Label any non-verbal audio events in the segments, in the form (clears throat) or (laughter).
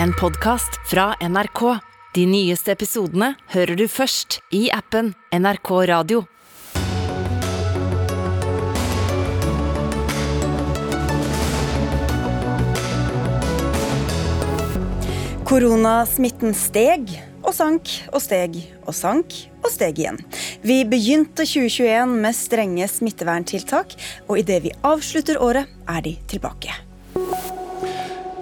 en podkast fra NRK. De nyeste episodene hører du først i appen NRK Radio. Koronasmitten steg og sank og steg og sank og steg igjen. Vi begynte 2021 med strenge smitteverntiltak, og idet vi avslutter året, er de tilbake.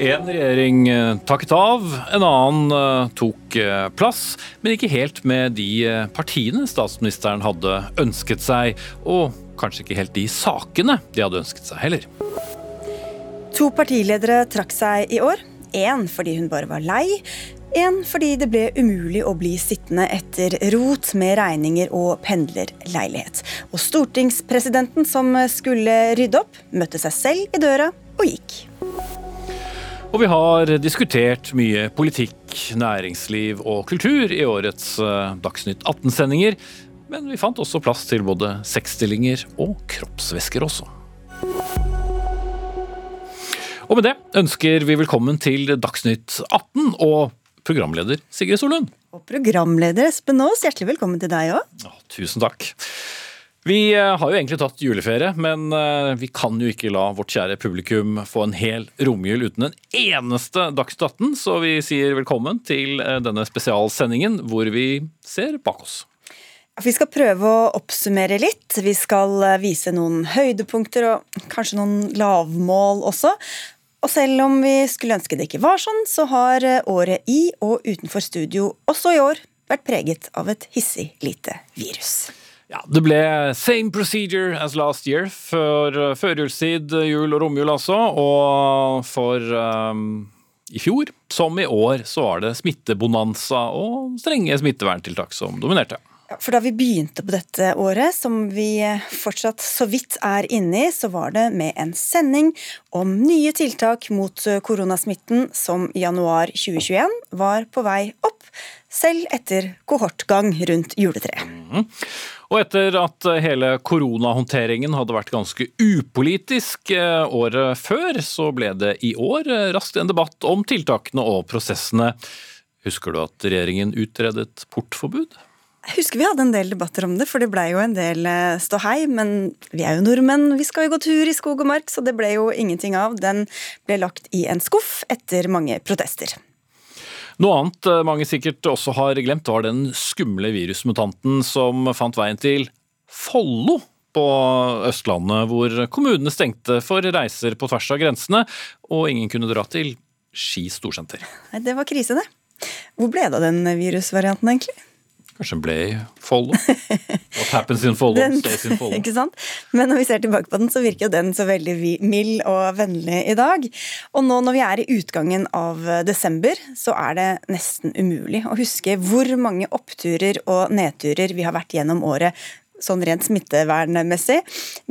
En regjering eh, takket av, en annen eh, tok eh, plass, men ikke helt med de partiene statsministeren hadde ønsket seg, og kanskje ikke helt de sakene de hadde ønsket seg heller. To partiledere trakk seg i år. Én fordi hun bare var lei. En fordi det ble umulig å bli sittende etter rot med regninger og pendlerleilighet. Og stortingspresidenten som skulle rydde opp, møtte seg selv i døra og gikk. Og vi har diskutert mye politikk, næringsliv og kultur i årets eh, Dagsnytt 18-sendinger. Men vi fant også plass til både sexstillinger og kroppsvæsker også. Og med det ønsker vi velkommen til Dagsnytt 18 og programleder Sigrid Solund. Og programleder Espen Aas, hjertelig velkommen til deg òg. Ja, tusen takk. Vi eh, har jo egentlig tatt juleferie, men eh, vi kan jo ikke la vårt kjære publikum få en hel romjul uten en eneste Dagsnytt 18, så vi sier velkommen til eh, denne spesialsendingen hvor vi ser bak oss. Vi skal prøve å oppsummere litt. Vi skal vise noen høydepunkter og kanskje noen lavmål også. Og selv om vi skulle ønske det ikke var sånn, så har året i og utenfor studio også i år vært preget av et hissig lite virus. Ja, Det ble same procedure as last year for uh, førjulstid, jul og romjul altså. Og for um, i fjor, som i år, så var det smittebonanza og strenge smitteverntiltak som dominerte. For da vi begynte på dette året, som vi fortsatt så vidt er inne i, så var det med en sending om nye tiltak mot koronasmitten som i januar 2021 var på vei opp, selv etter kohortgang rundt juletreet. Mm. Og etter at hele koronahåndteringen hadde vært ganske upolitisk eh, året før, så ble det i år eh, raskt en debatt om tiltakene og prosessene. Husker du at regjeringen utredet portforbud? Jeg husker vi hadde en del debatter om det, for det blei jo en del eh, ståhei. Men vi er jo nordmenn, vi skal jo gå tur i skog og mark, så det ble jo ingenting av. Den ble lagt i en skuff etter mange protester. Noe annet eh, mange sikkert også har glemt, var den skumle virusmutanten som fant veien til Follo på Østlandet, hvor kommunene stengte for reiser på tvers av grensene, og ingen kunne dra til Ski storsenter. Nei, Det var krise, det. Hvor ble det av den virusvarianten, egentlig? Kanskje den ble i Follo? What happens in Follo (laughs) stays in Follo. Ikke sant? Men når vi ser tilbake på den, så virker jo den så veldig mild og vennlig i dag. Og nå når vi er i utgangen av desember, så er det nesten umulig å huske hvor mange oppturer og nedturer vi har vært gjennom året sånn rent smittevernmessig.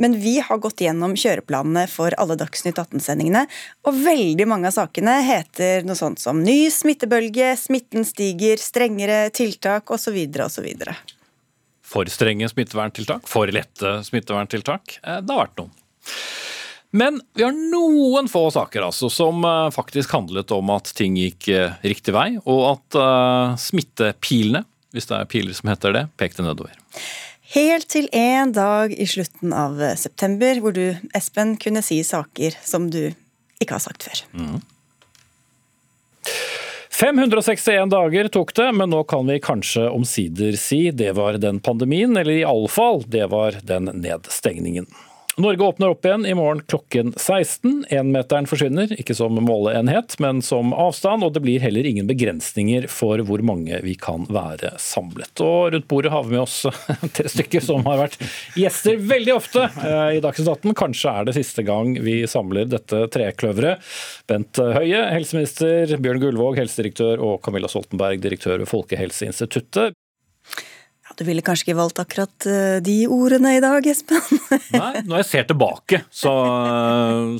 Men vi har gått gjennom kjøreplanene for alle Dagsnytt 18-sendingene. Og veldig mange av sakene heter noe sånt som ny smittebølge, smitten stiger, strengere tiltak osv. osv. For strenge smitteverntiltak? For lette smitteverntiltak? Eh, det har vært noen. Men vi har noen få saker altså, som eh, faktisk handlet om at ting gikk eh, riktig vei, og at uh, smittepilene, hvis det er piler som heter det, pekte nedover. Helt til en dag i slutten av september hvor du, Espen, kunne si saker som du ikke har sagt før. Mm. 561 dager tok det, men nå kan vi kanskje omsider si det var den pandemien, eller iallfall det var den nedstengningen. Norge åpner opp igjen i morgen klokken 16. Énmeteren forsvinner, ikke som måleenhet, men som avstand, og det blir heller ingen begrensninger for hvor mange vi kan være samlet. Og rundt bordet har vi med oss (laughs) tre stykker som har vært gjester veldig ofte eh, i Dagsnytt 18. Kanskje er det siste gang vi samler dette trekløveret. Bent Høie, helseminister, Bjørn Gullvåg, helsedirektør, og Camilla Stoltenberg, direktør ved Folkehelseinstituttet. Du ville kanskje ikke valgt akkurat eh, de ordene i dag, Espen? (laughs) Nei, når jeg ser tilbake, så,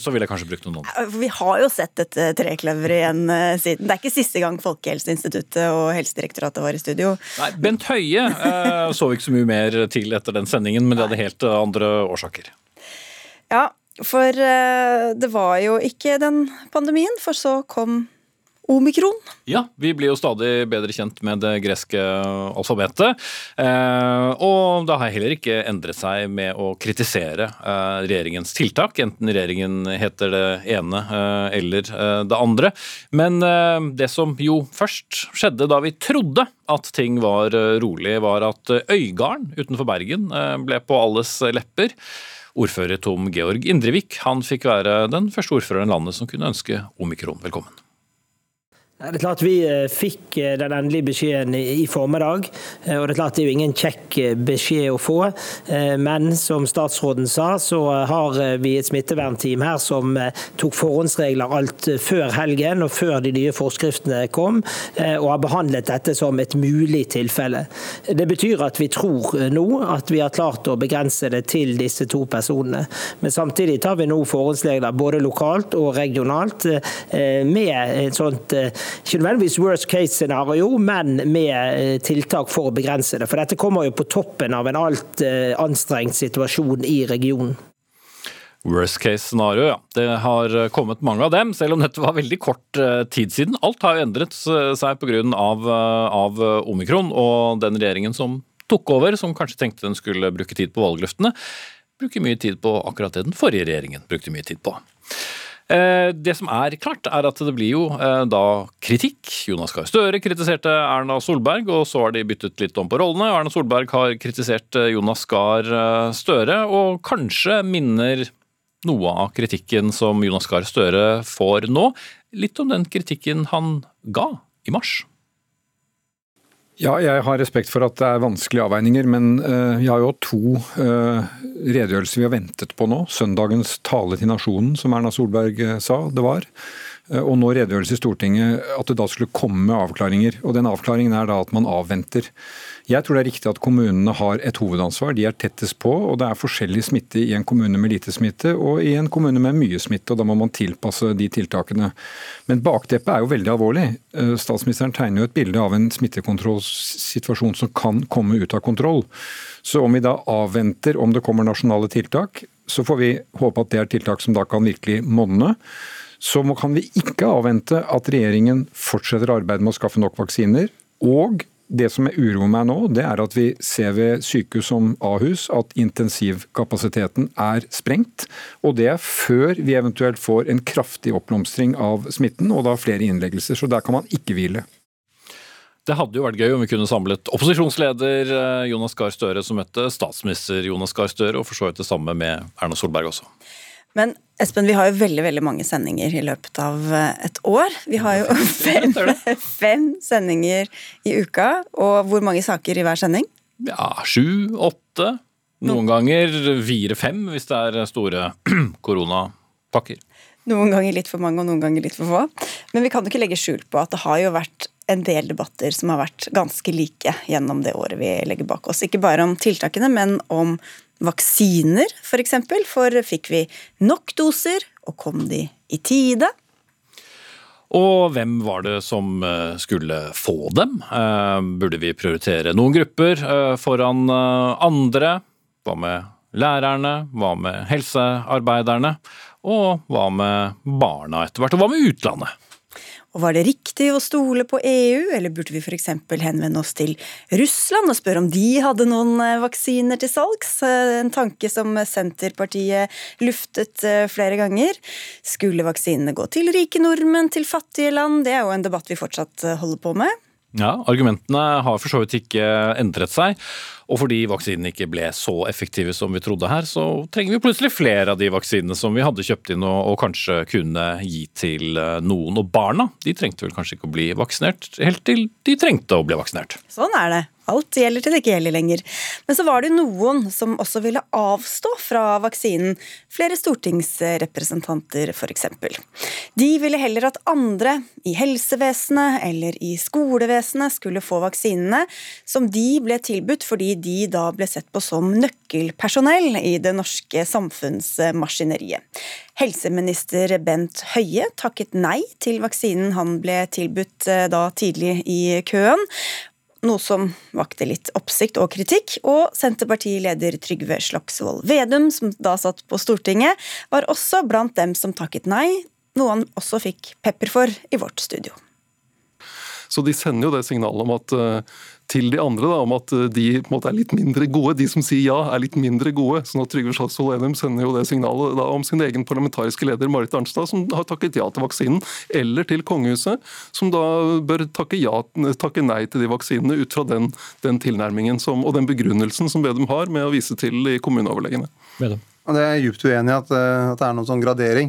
så ville jeg kanskje brukt noen andre. Vi har jo sett dette trekløveret igjen eh, siden. Det er ikke siste gang Folkehelseinstituttet og Helsedirektoratet var i studio. Nei, Bent Høie eh, så ikke så mye mer til etter den sendingen, men det hadde helt andre årsaker. Ja, for eh, det var jo ikke den pandemien, for så kom omikron? Ja, vi blir jo stadig bedre kjent med det greske alfabetet. Eh, og det har heller ikke endret seg med å kritisere eh, regjeringens tiltak, enten regjeringen heter det ene eh, eller det andre. Men det som jo først skjedde da vi trodde at ting var rolig, var at Øygarden utenfor Bergen ble på alles lepper. Ordfører Tom Georg Indrevik han fikk være den første ordføreren i landet som kunne ønske omikron velkommen. Det er klart Vi eh, fikk eh, den endelige beskjeden i formiddag. Eh, og Det er klart det er jo ingen kjekk beskjed å få. Men som statsråden sa, så har vi et smittevernteam her som tok forhåndsregler alt før helgen og før de nye forskriftene kom, og har behandlet dette som et mulig tilfelle. Det betyr at vi tror nå at vi har klart å begrense det til disse to personene. Men samtidig tar vi nå forhåndsregler både lokalt og regionalt med et sånt ikke nødvendigvis worst case-scenario, men med eh, tiltak for å begrense det. For dette kommer jo på toppen av en alt eh, anstrengt situasjon i regionen. Worst case-scenario, ja. Det har eh, kommet mange av dem, selv om dette var veldig kort tid siden. Alt har jo endret seg pga. Av, av omikron og den regjeringen som tok over, som kanskje tenkte den skulle bruke tid på valgløftene, bruker mye tid på akkurat det den forrige regjeringen brukte mye tid på. Eh, det som er klart, er at det blir jo eh, da kritikk. Jonas Gahr Støre kritiserte Erna Solberg, og så har de byttet litt om på rollene. Erna Solberg har kritisert eh, Jonas Gahr Støre, og kanskje minner noe av kritikken som Jonas Gahr Støre får nå, litt om den kritikken han ga i mars. Ja, jeg har respekt for at det er vanskelige avveininger, men vi har jo to uh, redegjørelser vi har ventet på nå. Søndagens tale til nasjonen, som Erna Solberg uh, sa det var. Og nå redegjørelse i Stortinget at det da skulle komme avklaringer. Og den avklaringen er da at man avventer. Jeg tror det er riktig at kommunene har et hovedansvar. De er tettest på, og det er forskjellig smitte i en kommune med lite smitte og i en kommune med mye smitte. og Da må man tilpasse de tiltakene. Men bakteppet er jo veldig alvorlig. Eh, statsministeren tegner jo et bilde av en smittekontrollsituasjon som kan komme ut av kontroll. Så om vi da avventer om det kommer nasjonale tiltak, så får vi håpe at det er tiltak som da kan virkelig monne. Så kan vi ikke avvente at regjeringen fortsetter arbeidet med å skaffe nok vaksiner, og det som uroer meg nå, det er at vi ser ved sykehus som Ahus at intensivkapasiteten er sprengt. Og det er før vi eventuelt får en kraftig oppblomstring av smitten, og da flere innleggelser. Så der kan man ikke hvile. Det hadde jo vært gøy om vi kunne samlet opposisjonsleder eh, Jonas Gahr Støre som møtte statsminister Jonas Gahr Støre, og for så vidt det samme med Erna Solberg også. Men Espen, vi har jo veldig veldig mange sendinger i løpet av eh, et år. Vi har jo (laughs) fem, fem sendinger i uka. Og hvor mange saker i hver sending? Ja, sju, åtte. Noen ganger fire-fem hvis det er store (clears throat) koronapakker. Noen ganger litt for mange og noen ganger litt for få. Men vi kan jo ikke legge skjul på at det har jo vært en del debatter som har vært ganske like gjennom det året vi legger bak oss. Ikke bare om tiltakene, men om vaksiner, f.eks. For, eksempel, for fikk vi nok doser, og kom de i tide? Og hvem var det som eh, skulle få dem? Eh, burde vi prioritere noen grupper eh, foran andre? Hva med lærerne? Hva med helsearbeiderne? Og hva med barna etter hvert? Og hva med utlandet? Og var det riktig å stole på EU, eller burde vi f.eks. henvende oss til Russland og spørre om de hadde noen eh, vaksiner til salgs? Eh, en tanke som Senterpartiet luftet eh, flere ganger. Skulle vaksinene gå til rike nordmenn, til fattige land? Det er jo en debatt vi fortsatt holder på med. Ja, Argumentene har for så vidt ikke endret seg. Og fordi vaksinene ikke ble så effektive som vi trodde her, så trenger vi plutselig flere av de vaksinene som vi hadde kjøpt inn og, og kanskje kunne gi til eh, noen. Og barna de trengte vel kanskje ikke å bli vaksinert helt til de trengte å bli vaksinert. Sånn er det. Alt gjelder til det ikke gjelder lenger. Men så var det noen som også ville avstå fra vaksinen. Flere stortingsrepresentanter, f.eks. De ville heller at andre i helsevesenet eller i skolevesenet skulle få vaksinene, som de ble tilbudt fordi de da ble sett på som nøkkelpersonell i det norske samfunnsmaskineriet. Helseminister Bent Høie takket nei til vaksinen han ble tilbudt eh, da tidlig i køen, noe som vakte litt oppsikt og kritikk. Og Senterpartileder Trygve Slagsvold Vedum, som da satt på Stortinget, var også blant dem som takket nei, noe han også fikk pepper for i vårt studio. Så de sender jo det signalet om at til de andre da, om at de på en måte er litt mindre gode. De som sier ja, er litt mindre gode. sånn at Trygve Slagsvold Vedum sender jo det signalet da, om sin egen parlamentariske leder Marit Arnstad, som har takket ja til vaksinen, eller til kongehuset, som da bør takke, ja, takke nei til de vaksinene ut fra den, den tilnærmingen som, og den begrunnelsen som Vedum har med å vise til i kommuneoverlegene. Vedum. Det er djupt uenig i at, at det er noen sånn gradering.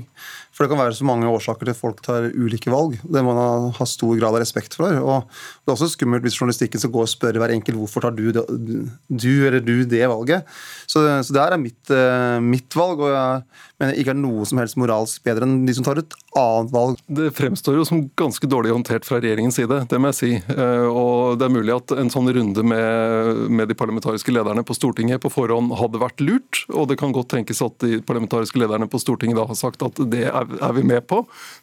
For det kan være så mange årsaker til at folk tar ulike valg. Det må man ha stor grad av respekt for. Og det er også skummelt hvis journalistikken skal gå og spørre hver enkelt hvorfor tar du, det, du eller du det valget. Så, så det her er mitt, uh, mitt valg, og jeg mener ikke er noe som helst moralsk bedre enn de som tar et annet valg. Det fremstår jo som ganske dårlig håndtert fra regjeringens side, det må jeg si. Uh, og det er mulig at en sånn runde med, med de parlamentariske lederne på Stortinget på forhånd hadde vært lurt, og det kan godt tenkes at de parlamentariske lederne på Stortinget da har sagt at det er er vi med på.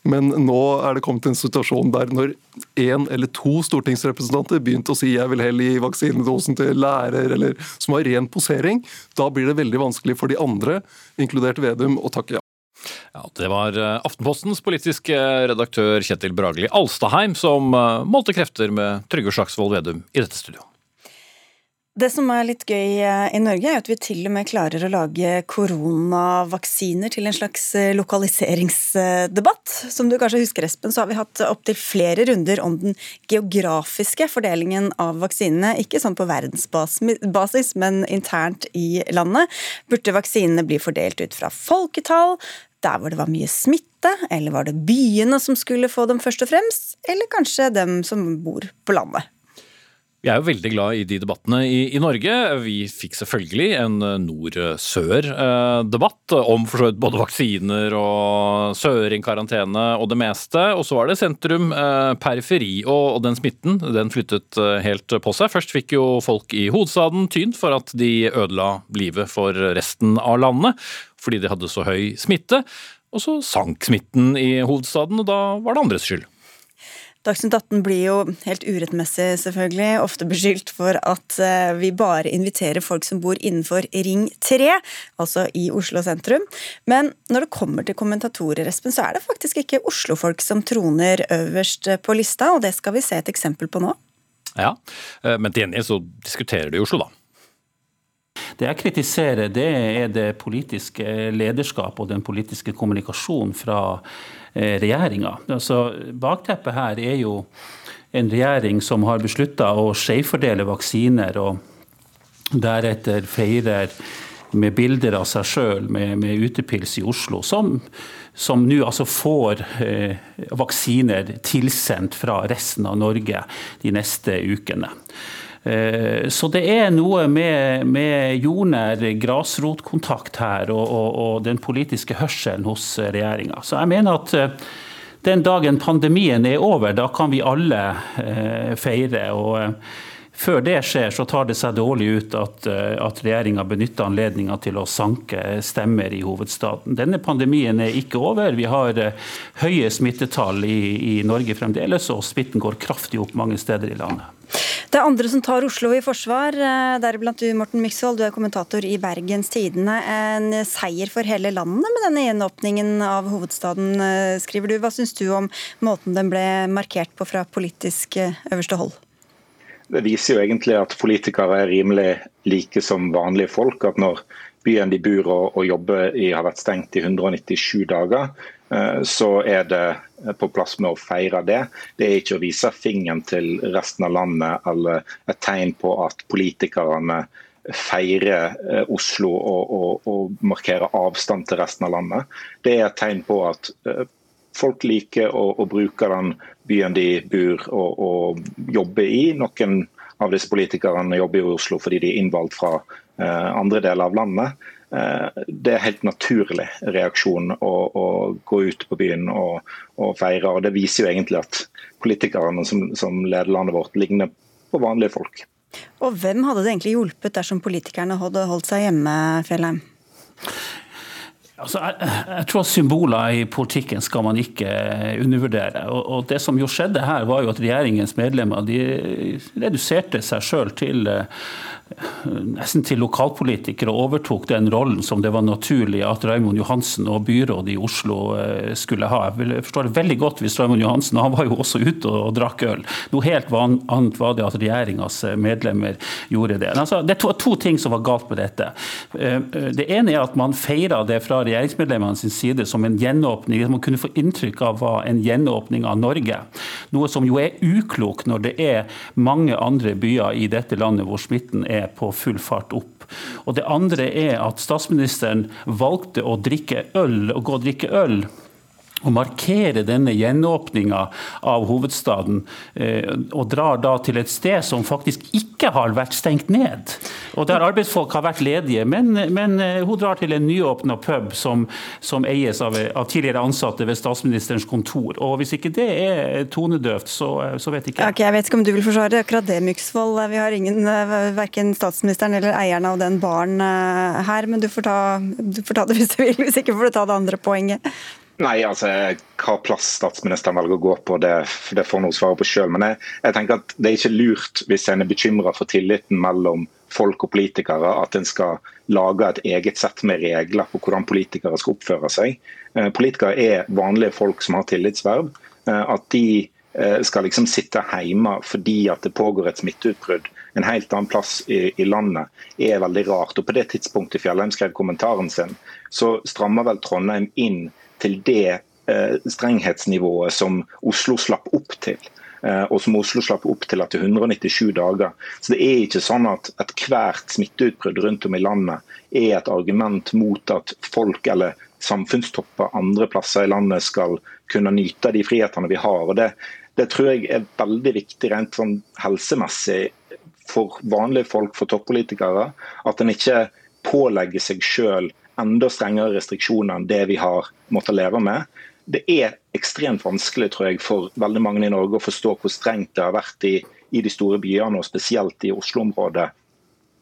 Men nå er det kommet til en situasjon der når én eller to stortingsrepresentanter begynte å si jeg vil heller gi vaksinedosen til lærer, eller som har ren posering, da blir det veldig vanskelig for de andre, inkludert Vedum, å takke ja. Ja, Det var eh, Aftenpostens politiske redaktør Kjetil Bragli Alstaheim som eh, målte krefter med Trygve Slagsvold Vedum i dette studio. Det som er litt gøy eh, i Norge, er at vi til og med klarer å lage koronavaksiner til en slags eh, lokaliseringsdebatt. Som du kanskje husker, Espen, så har vi hatt opptil flere runder om den geografiske fordelingen av vaksinene. Ikke sånn på verdensbasis, men internt i landet. Burde vaksinene bli fordelt ut fra folketall? Der hvor det var mye smitte, eller var det byene som skulle få dem først og fremst? Eller kanskje dem som bor på landet? Vi er jo veldig glad i de debattene i, i Norge. Vi fikk selvfølgelig en eh, nord-sør-debatt om for både vaksiner og søring-karantene og det meste. Og så var det sentrum-periferi, eh, og, og, den smitten den flyttet eh, helt på seg. Først fikk jo folk i hovedstaden tyn for at de ødela livet for resten av landet fordi de hadde så høy smitte. Og så sank smitten i hovedstaden, og da var det andres skyld. Dagsnytt 18 blir jo helt urettmessig selvfølgelig ofte beskyldt for at eh, vi bare inviterer folk som bor innenfor Ring 3, altså i Oslo sentrum. Men når det kommer til kommentatorer, Espen, så er det faktisk ikke Oslo-folk som troner øverst på lista, og det skal vi se et eksempel på nå. Ja, eh, men til gjengjeld så diskuterer de Oslo, da. Det jeg kritiserer, det er det politiske lederskap og den politiske kommunikasjonen fra Eh, regjeringa. Altså, bakteppet her er jo en regjering som har beslutta å skjevfordele vaksiner, og deretter feirer med bilder av seg sjøl med, med, utepils i Oslo, som, som nå altså får eh, vaksiner tilsendt fra resten av Norge de neste ukene. Eh, så det er noe med, med jordnær grasrotkontakt her, og, og, og, den politiske hørselen hos regjeringa. Så jeg mener at eh, den dagen pandemien er over, da kan vi alle eh, feire. og før det skjer, så tar det seg dårlig ut at, at regjeringa benytter anledninga til å sanke stemmer i hovedstaden. Denne pandemien er ikke over. Vi har høye smittetall i, i Norge fremdeles, og smitten går kraftig opp mange steder i landet. Det er andre som tar Oslo i forsvar, eh, deriblant du Morten Myksvold. Du er kommentator i Bergens Tidende. En seier for hele landet med denne gjenåpningen av hovedstaden, eh, skriver du. Hva syns du om måten den ble markert på fra politisk eh, øverste hold? Det viser jo egentlig at politikere er rimelig like som vanlige folk. At når byen de bor og, og jobber i har vært stengt i 197 dager, Eh, så er det på plass med å feire det. Det er ikke å vise fingeren til resten av landet eller et tegn på at politikerne feirer eh, Oslo og, og, og markerer avstand til resten av landet. Det er et tegn på at eh, folk liker å, å bruke den byen de bor og, og, jobber i. Noen av disse politikerne jobber i Oslo fordi de er innvalgt fra andre deler av landet. Eh, det er helt naturlig reaksjon å, å gå ut på byen og, og, feire. og Det viser jo egentlig at politikerne som, som, leder landet vårt, ligner på vanlige folk. Og Hvem hadde det egentlig hjulpet dersom politikerne hadde holdt seg hjemme, Fjellheim? Altså, jeg, jeg, tror Symboler i politikken skal man ikke undervurdere. Og, og, Det som jo skjedde her, var jo at regjeringens medlemmer de reduserte seg sjøl til nesten til lokalpolitikere overtok den rollen som det var naturlig at Raymond Johansen og byrådet i Oslo eh, skulle ha. Jeg forstår det veldig godt hvis Raymond Johansen han var jo også ute og, drakk øl. Noe helt annet var det at regjeringas eh, medlemmer gjorde det. Altså, det var to ting som var galt med dette. Eh, det ene er at man feira det fra regjeringsmedlemmene sin side som en gjenåpning. Man kunne få inntrykk av hva en gjenåpning av Norge. Noe som jo er uklokt når det er mange andre byer i dette landet hvor smitten er er på full fart opp. Og Det andre er at statsministeren valgte å drikke øl, å gå og drikke øl å markere denne gjenåpninga av hovedstaden, eh, og drar da til et sted som faktisk ikke har vært stengt ned. Og Der arbeidsfolk har vært ledige, men, men eh, hun drar til en nyåpna pub som, som eies av, av, tidligere ansatte ved statsministerens kontor. Og Hvis ikke det er tonedøvt, så, så vet ikke jeg. Okay, jeg vet ikke om du vil forsvare akkurat det, Myksvold. Vi har ingen, eh, verken statsministeren eller eieren av den baren her, men du får, ta, du får ta det hvis du vil. Hvis ikke får du ta det andre poenget. Nei, altså Hva plass statsministeren velger å gå på, det, det får hun svare på sjøl. Men jeg, jeg, tenker at det er ikke lurt, hvis en er bekymra for tilliten mellom folk og politikere, at en skal lage et eget sett med regler på hvordan politikere skal oppføre seg. Eh, politikere er vanlige folk som har tillitsverv. Eh, at de eh, skal liksom sitte hjemme fordi at det pågår et smitteutbrudd en helt annen plass i, i, landet, er veldig rart. Og På det tidspunktet Fjellheim skrev kommentaren sin, så strammer vel Trondheim inn til det eh, strenghetsnivået som Oslo slapp opp til. Eh, og som Oslo slapp opp til etter 197 dager. Så Det er ikke sånn at ethvert smitteutbrudd rundt om i landet er et argument mot at folk eller samfunnstopper andre plasser i landet skal kunne nyte de frihetene vi har. og Det, det tror jeg er veldig viktig rent sånn helsemessig for vanlige folk, for toppolitikere. At en ikke pålegger seg sjøl enda strengere restriksjoner enn det vi har måttet leve med. Det er ekstremt vanskelig tror jeg, for veldig mange i Norge å forstå hvor strengt det har vært i, i de store byene, og spesielt i Oslo-området.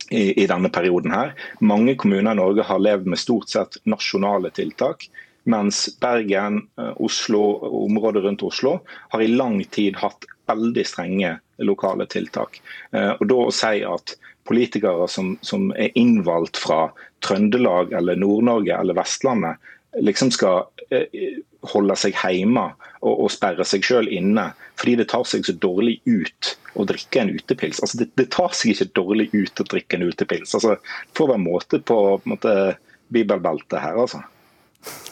I, I, denne perioden her. Mange kommuner i Norge har levd med stort sett nasjonale tiltak. Mens Bergen, eh, Oslo og området rundt Oslo har i lang tid hatt veldig strenge lokale tiltak. Eh, og da å si at politikere som, som er innvalgt fra Trøndelag eller Nord-Norge eller Vestlandet, liksom skal eh, holde seg hjemme og, og sperre seg selv inne fordi det tar seg så dårlig ut å drikke en utepils. Altså, det, det tar seg ikke dårlig ut å drikke en utepils. Altså, det får være måte på, på måte, bibelbeltet her, altså.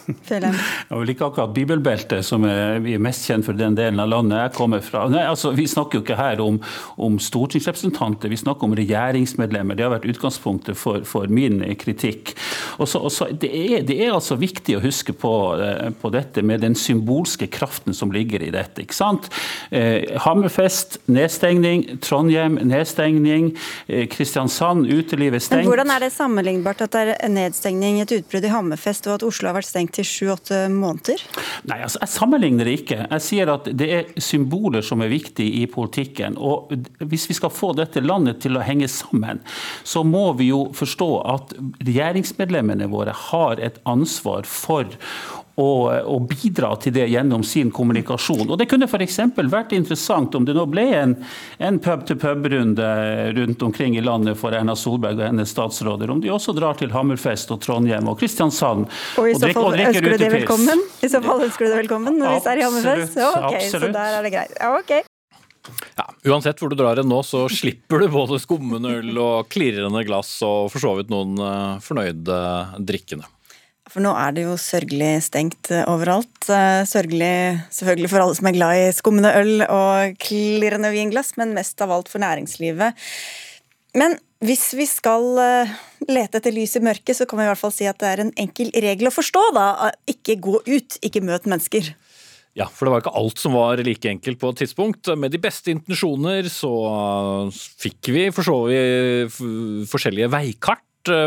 (laughs) Ja, vel ikke akkurat bibelbeltet som er, vi er mest kjent for den delen av landet jeg kommer fra. Nei, altså, vi snakker jo ikke her om, om, stortingsrepresentanter, vi snakker om regjeringsmedlemmer. Det har vært utgangspunktet for, for min kritikk. Også, også, det, er, det, er, altså viktig å huske på, eh, på, dette med den symbolske kraften som ligger i dette. ikke sant? Eh, Hammerfest, nedstengning. Trondheim, nedstengning. Eh, Kristiansand, utelivet stengt. Men Hvordan er det sammenlignbart at det er nedstengning, et utbrudd i Hammerfest, og at Oslo har vært stengt til sju-åtte måneder? Nei, altså, Jeg sammenligner det ikke. Jeg sier at det er symboler som er viktige i politikken. og Hvis vi skal få dette landet til å henge sammen, så må vi jo forstå at regjeringsmedlemmene våre har et ansvar for og, og, bidra til det gjennom sin kommunikasjon. Og Det kunne f.eks. vært interessant om det nå ble en, en pub-til-pub-runde rundt omkring i landet for Erna Solberg og hennes statsråder, om de også drar til Hammerfest og Trondheim og Kristiansand. Og i så fall og ønsker du det velkommen? I så fall ønsker du det velkommen når vi er i Hammerfest? Ja, ok, absolutt. Så der er det greit. Ja, ok. Ja, uansett hvor du drar hen nå, så slipper du både skummende øl og klirrende glass og for så vidt noen eh, fornøyde drikkende. For nå er det jo sørgelig stengt eh, overalt. Eh, sørgelig selvfølgelig for alle som er glad i skummende øl og klirrende vinglass, men mest av alt for næringslivet. Men hvis vi skal eh, lete etter lys i mørket, så kan vi i hvert fall si at det er en enkel regel å forstå, da. Ikke gå ut, ikke møt mennesker. Ja, for det var ikke alt som var like enkelt på et tidspunkt. Med de beste intensjoner så fikk vi for så vidt forskjellige veikart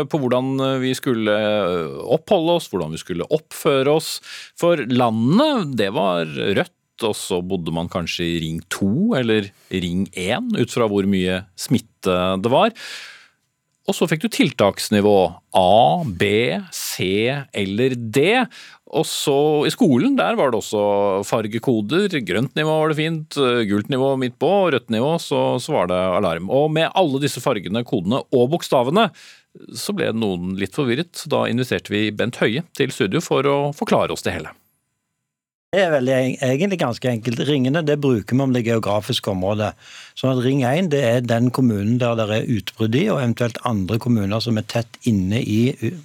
på hvordan eh, vi skulle eh, oppholde oss, hvordan vi skulle oppføre oss. For landet, det var rødt, og så bodde man kanskje i ring 2 eller ring 1, ut fra hvor mye smitte det var. Og så fikk du tiltaksnivå A, B, C eller D. Og så i skolen, der var det også fargekoder. Grønt nivå var det fint, gult nivå midt på, rødt nivå så, så var det alarm. Og med alle disse fargene, kodene og bokstavene så ble noen litt forvirret. så Da inviterte vi Bent Høie til studio for å forklare oss det hele. Det er veldig, egentlig ganske enkelt. Ringene det bruker vi om det geografiske området. Sånn at Ring 1 det er den kommunen der det er utbrudd i, og eventuelt andre kommuner som er tett inne i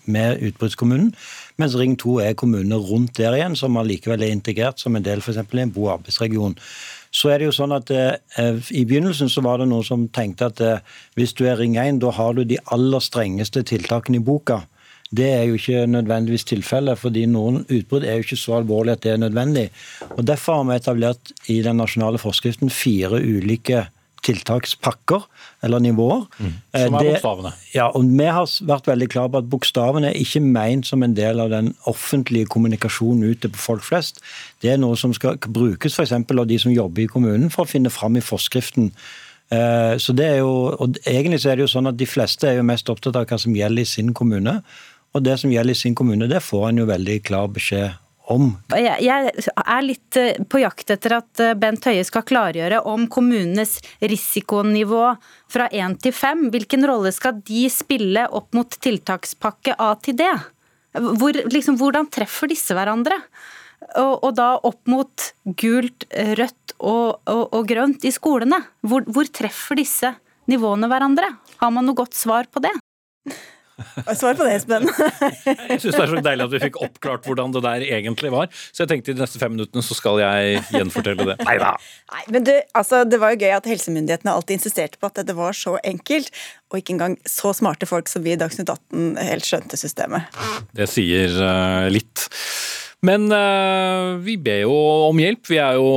med utbruddskommunen. Mens Ring 2 er kommunene rundt der igjen, som allikevel er integrert som en del f.eks. i en bo- og arbeidsregion. Så er det jo sånn at eh, I begynnelsen så var det noen som tenkte at eh, hvis du er Ring 1, da har du de aller strengeste tiltakene i boka. Det er jo ikke nødvendigvis tilfellet, fordi noen utbrudd er jo ikke så alvorlig at det er nødvendig. Og Derfor har vi etablert i den nasjonale forskriften fire ulike tiltakspakker, eller nivåer. Mm. Som er Det- bokstavene. Ja, og Vi har vært veldig klare på at bokstavene er ikke ment som en del av den offentlige kommunikasjonen ute på folk flest. Det er noe som skal brukes f.eks. av de som jobber i kommunen for å finne fram i forskriften. Eh, Så det er jo, og Egentlig så er det jo sånn at de fleste er jo mest opptatt av hva som gjelder i sin kommune. Og det som gjelder i sin kommune, det får en jo veldig klar beskjed om. Jeg, er litt eh, på jakt etter at eh, Bent Høie skal klargjøre om kommunenes risikonivå fra 1 til 5. Hvilken rolle skal de spille opp mot tiltakspakke A til D? Hvor, liksom, hvordan treffer disse hverandre? Og, og da opp mot gult, rødt og, og, og grønt i skolene. Hvor, hvor treffer disse nivåene hverandre? Har man noe godt svar på det? Svar på det, Espen. (laughs) Jeg syns det er så deilig at vi fikk oppklart hvordan det der egentlig var. Så jeg tenkte i de neste fem minuttene så skal jeg gjenfortelle det. Nei da. Men det, altså, det var jo gøy at helsemyndighetene alltid insisterte på at det var så enkelt, og ikke engang så smarte folk som vi i Dagsnytt 18 helt skjønte systemet. Det sier uh, litt. Men uh, vi ber jo om hjelp. Vi er jo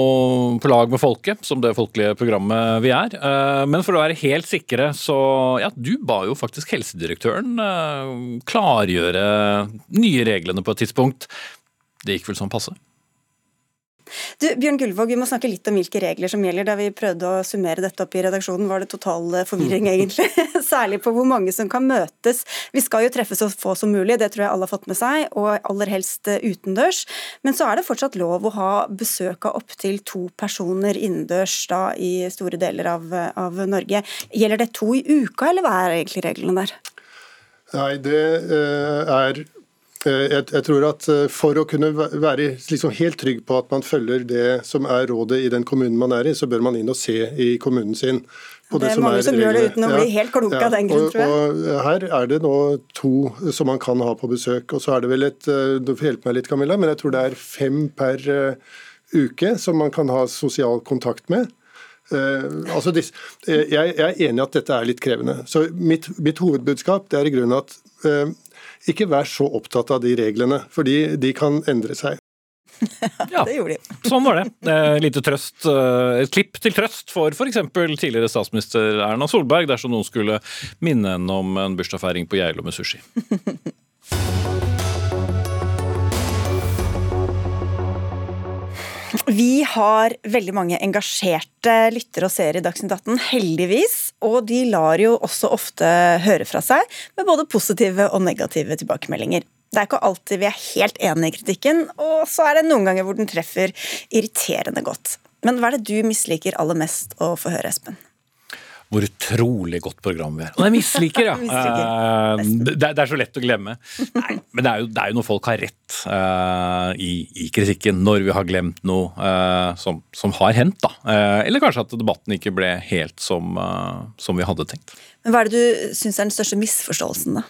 på lag med folket, som det folkelige programmet vi er. Uh, men for å være helt sikre, så Ja, du ba jo faktisk helsedirektøren uh, klargjøre nye reglene på et tidspunkt. Det gikk vel sånn passe? Du, Bjørn Gullvåg, vi må snakke litt om hvilke regler som gjelder. Da vi prøvde å summere dette opp i redaksjonen, var det total eh, forvirring, egentlig. (laughs) Særlig på hvor mange som kan møtes. Vi skal jo treffe så få som mulig, det tror jeg alle har fått med seg, og aller helst eh, utendørs. Men så er det fortsatt lov å ha besøk av opptil to personer innendørs da i store deler av, av Norge. Gjelder det to i uka, eller hva er egentlig reglene der? Nei, det eh, er eh, jeg, jeg tror at eh, For å kunne være liksom helt trygg på at man følger det som er rådet i den kommunen man er i, så bør man inn og se i kommunen sin. på Det er som mange som gjør det uten å bli helt kloke av den grunn, tror jeg. Og her er det nå to som man kan ha på besøk. Og så er det vel et eh, Du får hjelpe meg litt, Camilla, men jeg tror det er fem per eh, uke som man kan ha sosial kontakt med. Uh, altså dis- eh, jeg, jeg er enig i at dette er litt krevende. Så mitt, mitt hovedbudskap det er i grunnen at eh, ikke vær så opptatt av de reglene, fordi de kan endre seg. (laughs) Ja, Det gjorde de. sånn var det. Eh, lite trøst, eh, et klipp til trøst for f.eks. tidligere statsminister Erna Solberg, dersom noen skulle minne henne om en bursdagsfeiring på Geilo med sushi. (laughs) Vi har veldig mange engasjerte lyttere og seere i Dagsnytt 18, heldigvis. Og de lar jo også ofte høre fra seg med både positive og negative tilbakemeldinger. Det er ikke alltid vi er helt enige i kritikken, og så er det noen ganger hvor den treffer irriterende godt. Men hva er det du misliker aller mest å få høre, Espen? Hvor utrolig godt program vi er. Og jeg misliker, ja. (laughs) Eh, det, det er så lett å glemme. Nei, men det er jo, det er jo når folk har rett uh, i, i kritikken, når vi har glemt noe uh, som, som har hendt. da. Eh, eller kanskje at debatten ikke ble helt som, som vi hadde tenkt. Men Hva er det du syns er den største misforståelsen, da?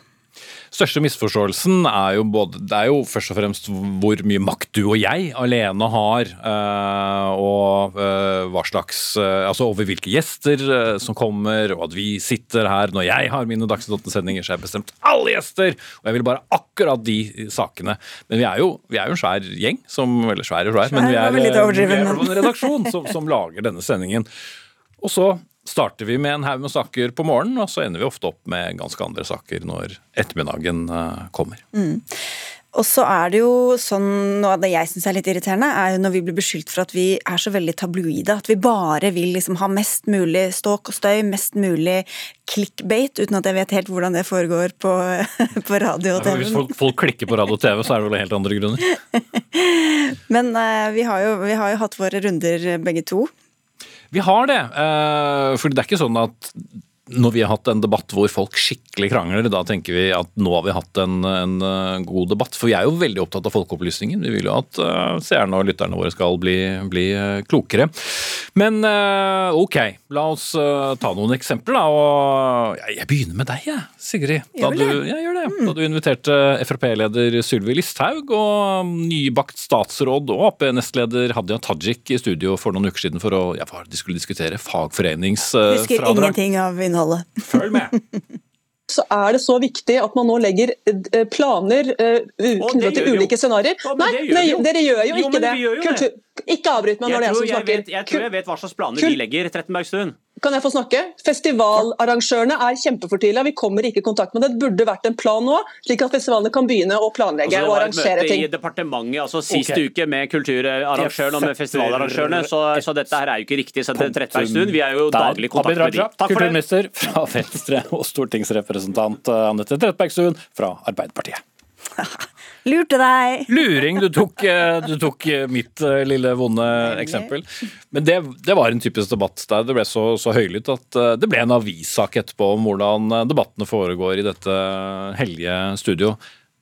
Største misforståelsen er jo, både, det er jo først og fremst hvor mye makt du og jeg alene har, eh, og eh, hva slags eh, Altså over hvilke gjester som kommer, og at vi sitter her når jeg har mine Dagsnytt 18-sendinger, så har jeg bestemt alle gjester! Og jeg vil bare akkurat de sakene. Men vi er jo, vi er jo en svær gjeng, som Eller svær og svær, men vi er, vi er en redaksjon som, som lager denne sendingen. Og så starter vi med en haug med saker på morgenen, og så ender vi ofte opp med ganske andre saker når ettermiddagen kommer. kommer. Og så er det jo sånn, Noe av det jeg syns er litt irriterende, er jo når vi blir beskyldt for at vi er så veldig tabloide. At vi bare vil liksom ha mest mulig ståk og støy, mest mulig clickbait, uten at jeg vet helt hvordan det foregår på, (laughs) på radio og TV. Hvis folk, folk, klikker på radio og TV, så er det vel helt andre grunner. (laughs) Men uh, vi, har jo, vi, har jo, hatt våre runder begge to. Vi har det. Uh, for det er ikke sånn at når vi har hatt en debatt hvor folk skikkelig krangler, da tenker vi at nå har vi hatt en, en uh, god debatt. For vi er jo veldig opptatt av folkeopplysningen. Vi vil jo at uh, seerne og lytterne våre skal bli, bli uh, klokere. Men ok, la oss ta noen eksempler, da. Og jeg, jeg begynner med deg, jeg, Sigrid. Da du, jeg gjør det. Mm. Da du inviterte Frp-leder Sylvi Listhaug og nybakt statsråd og Ap-nestleder Hadia Tajik i studio for noen uker siden for å ja, de skulle diskutere fagforeningsfradrag. Husker ingenting av innholdet innholdet. Følg med! (laughs) så er det så viktig at man nå legger eh, planer uh, knyttet til ulike scenarioer. Nei, gjør dere gjør jo ikke det. Kultur... Ikke avbryt meg når det er jeg som snakker. Jeg, jeg tror jeg vet hva slags planer Kul... vi legger. Trettebergstuen. Kan jeg få snakke? Festivalarrangørene er kjempefortvila. Vi kommer ikke i kontakt med det. Det burde vært en plan nå, slik at festivalene kan begynne å planlegge altså, og arrangere ting. Det var et møte i departementet altså sist okay. uke med kulturarrangørene og med festivalarrangørene, så, så, dette her er jo ikke riktig. Så Trettebergstuen, vi er jo daglig i kontakt med dem. Kulturminister fra Venstre og stortingsrepresentant Anette Trettebergstuen fra Arbeiderpartiet. (laughs) Lurte deg! Luring. Du tok, eh, du tok eh, mitt eh, lille vonde eksempel. Men det, det, var en typisk debatt der det ble så, så høylytt at det ble en avissak etterpå om hvordan debattene foregår i dette hellige studio.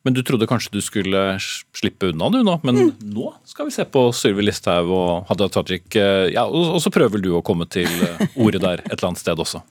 Men du trodde kanskje du skulle slippe unna du nå, men mm. nå skal vi se på Sylvi Listhaug og Hadia Tajik. Ja, og, og så prøver du å komme til ordet der et eller annet sted også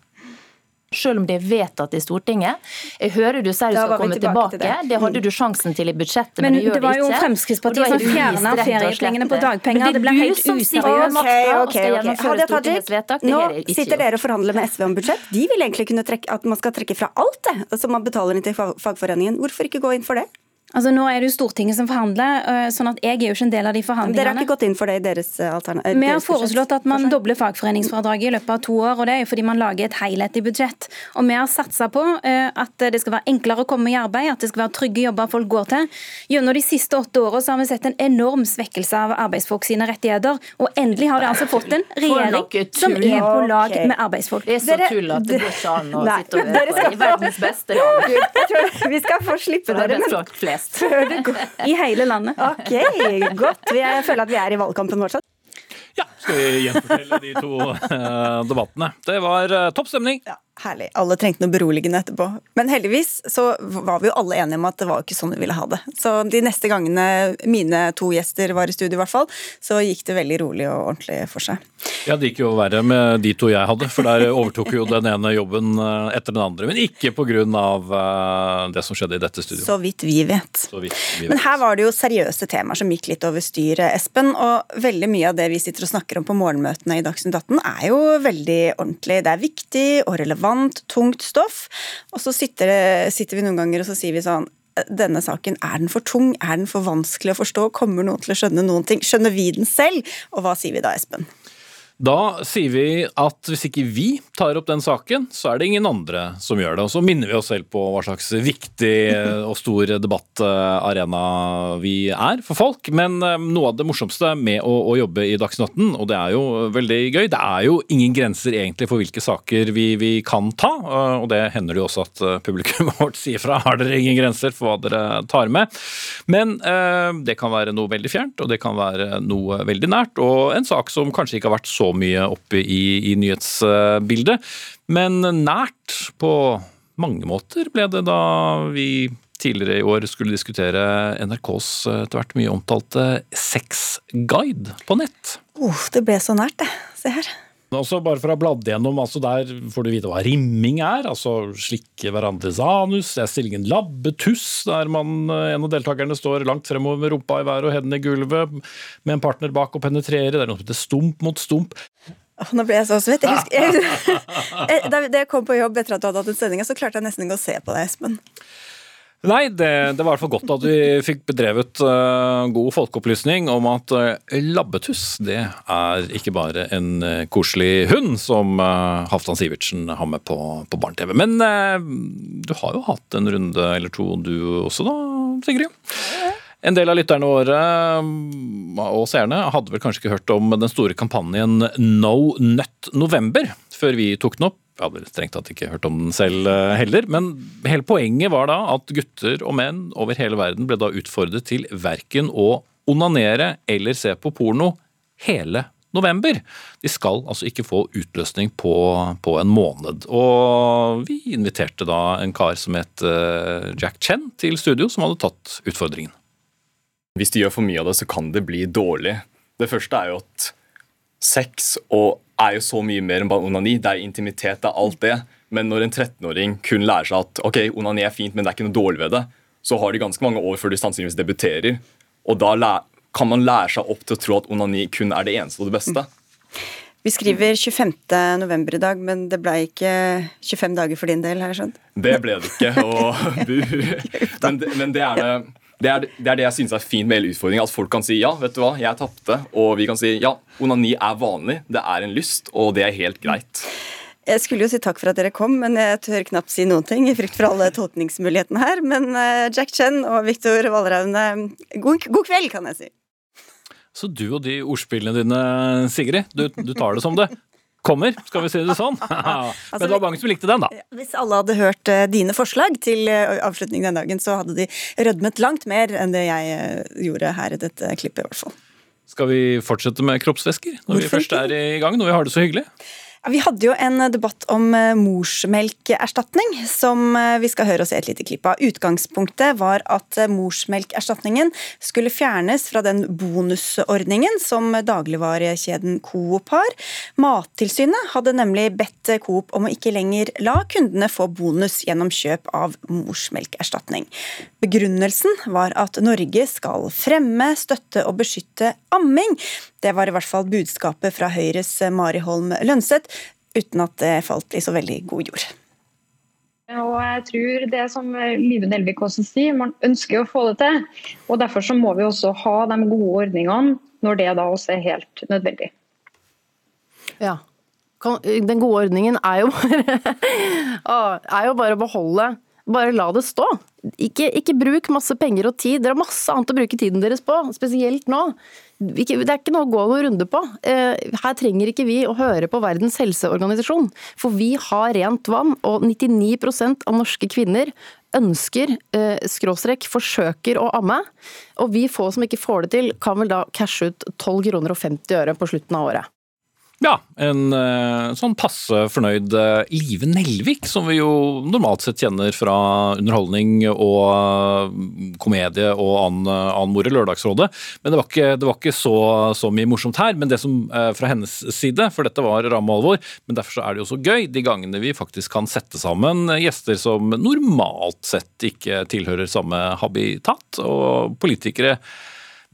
selv om det er vedtatt i Stortinget. Jeg hører du sier du skal komme tilbake. tilbake. Det. det. hadde du sjansen til i budsjettet, men, men du gjør det ikke. Men det var jo Fremskrittspartiet som fjerna feriepengene på dagpenger. Det ble helt useriøst. Okay, okay, okay. Nå sitter dere og forhandler med SV om budsjett. De vil egentlig kunne trekke, at man skal trekke fra alt det som man betaler inn til fagforeningen. Hvorfor ikke gå inn for det? Altså Nå er det jo Stortinget som forhandler, øh, sånn at jeg er jo ikke en del av de forhandlingene. Dere har ikke gått inn for det i deres øh, alternativ? Vi har foreslått at man dobler fagforeningsfradraget i løpet av to år. og Det er jo fordi man lager et helhetlig budsjett. Og Vi har satsa på at det skal være enklere å komme i arbeid, at det skal være trygge jobber folk går til. Gjennom de siste åtte årene har vi sett en enorm svekkelse av arbeidsfolk sine rettigheter. Og endelig har vi altså fått en regjering som er på lag med arbeidsfolk. Det er så tull at det går ikke an å sitte og høre på i verdens beste land. Vi skal få slippe dere. Flest før (laughs) i hele landet. Ok, godt. Jeg føler at vi er i valgkampen fortsatt. Ja, skal vi gjenfortelle de to uh, debattene. Det var uh, topp stemning. Ja. Herlig. Alle trengte noe beroligende etterpå. Men heldigvis så var vi jo alle enige om at det var ikke sånn vi ville ha det. Så de neste gangene mine to gjester var i studio, i hvert fall, så gikk det veldig rolig og ordentlig for seg. Ja, det gikk jo verre med de to jeg hadde, for der overtok jo den ene jobben eh, etter den andre. Men ikke pga. Eh, det som skjedde i dette studioet. Så vidt vi vet. Vidt vi vet. Men her var det jo seriøse temaer som gikk litt over styret, Espen. Og veldig mye av det vi sitter og snakker om på morgenmøtene i Dagsnytt 18 er jo veldig ordentlig. Det er viktig og relevant relevant, tungt stoff. Og så sitter, det, sitter vi noen ganger og så sier vi sånn denne saken, er den for tung? Er den for vanskelig å forstå? Kommer noen til å skjønne noen ting? Skjønner vi den selv? Og hva sier vi da, Espen? Da sier vi at hvis ikke vi tar opp den saken, så er det ingen andre som gjør det. Og så minner vi oss selv på hva slags viktig og stor debattarena vi er for folk. Men eh, noe av det morsomste med å, å jobbe i Dagsnytt 18, og det er jo veldig gøy, det er jo ingen grenser egentlig for hvilke saker vi, vi kan ta. Eh, og det hender det jo også at publikum (laughs) vårt sier fra. Har dere ingen grenser for hva dere tar med? Men eh, det kan være noe veldig fjernt, og det kan være noe veldig nært. Og en sak som kanskje ikke har vært så mye oppe i, i nyhetsbildet. Men nært på mange måter ble det da vi tidligere i år skulle diskutere NRKs etter hvert mye omtalte sexguide på nett. Oh, det ble så nært, det. Se her. Også bare for å ha bladd gjennom, altså Der får du vite hva rimming er. altså Slikke hverandres anus. Det er stillingen labbetuss, der man, en av deltakerne står langt fremover med rumpa i været og hendene i gulvet, med en partner bak og penetrerer. Det er noe som heter stump mot stump. Nå ble jeg så svett. Jeg husker, (laughs) jeg, da jeg kom på jobb etter at du hadde hatt en sending, så klarte jeg nesten ikke å se på deg, Espen. Nei, det, det, var i hvert fall godt at vi fikk bedrevet uh, god folkeopplysning om at uh, labbetuss det er ikke bare en uh, koselig hund som Halvdan Sivertsen har med på, på Barne-TV. Men du har jo hatt en runde eller to du også da, Sigrid? En del av lytterne våre og seerne hadde vel kanskje ikke hørt om den store kampanjen No Nut November før vi tok den opp. Jeg hadde strengt tatt ikke hørt om den selv eh, heller, men hele poenget var da at gutter og menn over hele verden ble da utfordret til verken å onanere eller se på porno hele november. De skal altså ikke få utløsning på, på, en måned. Og vi inviterte da en kar som het eh, Jack Chen til studio, som hadde tatt utfordringen. Hvis de gjør for mye av det, så kan det bli dårlig. Det første er jo at sex og er jo så mye mer enn bare onani. Det er intimitet, det er alt det. Men når en 13-åring kun lærer seg at ok, onani er fint, men det er ikke noe dårlig ved det, så har de ganske mange år før de sannsynligvis debuterer. Og da kan man lære seg opp til å tro at onani kun er det eneste og det beste. Vi skriver 25. november i dag, men det ble ikke 25 dager for din del, har jeg skjønt? Det ble det ikke, og (laughs) bu. Men, men det er det det er, det er det, jeg synes er fint med hele utfordringen. At folk kan si ja, vet du hva, jeg tapte. Og vi kan si ja, onani er vanlig, det er en lyst, og det er helt greit. Jeg skulle jo si takk for at dere kom, men jeg tør knapt si noen ting i frykt for alle tolkningsmulighetene her. Men eh, Jack Chen og Viktor Valraune, god, god, kveld, kan jeg si. Så du og de ordspillene dine, Sigrid, du, du tar det som det kommer, skal vi si det sånn. (laughs) Altså, Men det var mange som likte den, da. Hvis alle hadde hørt uh, dine forslag til uh, avslutning den dagen, så hadde de rødmet langt mer enn det jeg uh, gjorde her i dette klippet, i hvert fall. Skal vi fortsette med kroppsvæsker når Hvorfor vi først er i gang, når vi har det så hyggelig? Vi hadde jo en debatt om eh, morsmelkerstatning, som eh, vi skal høre oss i et lite klipp av. Utgangspunktet var at eh, morsmelkerstatningen skulle fjernes fra den bonusordningen som dagligvarekjeden Coop har. Mattilsynet hadde nemlig bedt Coop om å ikke lenger la kundene få bonus gjennom kjøp av morsmelkerstatning. Begrunnelsen var at Norge skal fremme, støtte og beskytte amming. Det var i hvert fall budskapet fra Høyres Mari Holm Lønseth, uten at det falt i så veldig god jord. Og jeg tror det som Live Nelvik også sier, man ønsker å få det til. og Derfor så må vi også ha de gode ordningene når det da også er helt nødvendig. Ja. Den gode ordningen er jo (laughs) bare, er jo bare å beholde bare la det stå. Ikke, ikke, bruk masse penger og tid. Dere har masse annet å bruke tiden deres på, spesielt nå. Det er ikke noe å gå noen runde på. Eh, her trenger ikke vi å høre på Verdens helseorganisasjon. For vi har rent vann, og 99% av norske kvinner ønsker, eh, skråstrek, forsøker å amme. Og vi få som ikke får det til, kan vel da cashe ut 12 kroner og 50 øre på slutten av året. Ja, en eh, sånn passe fornøyd eh, Live Nelvik, som vi jo normalt sett kjenner fra underholdning og eh, komedie og annen, annen i Lørdagsrådet. Men det var ikke, det var ikke så, så, mye morsomt her. Men det som fra hennes side, for dette var ramme alvor, men derfor så er det jo så gøy de gangene vi faktisk kan sette sammen gjester som normalt sett ikke tilhører samme habitat, og politikere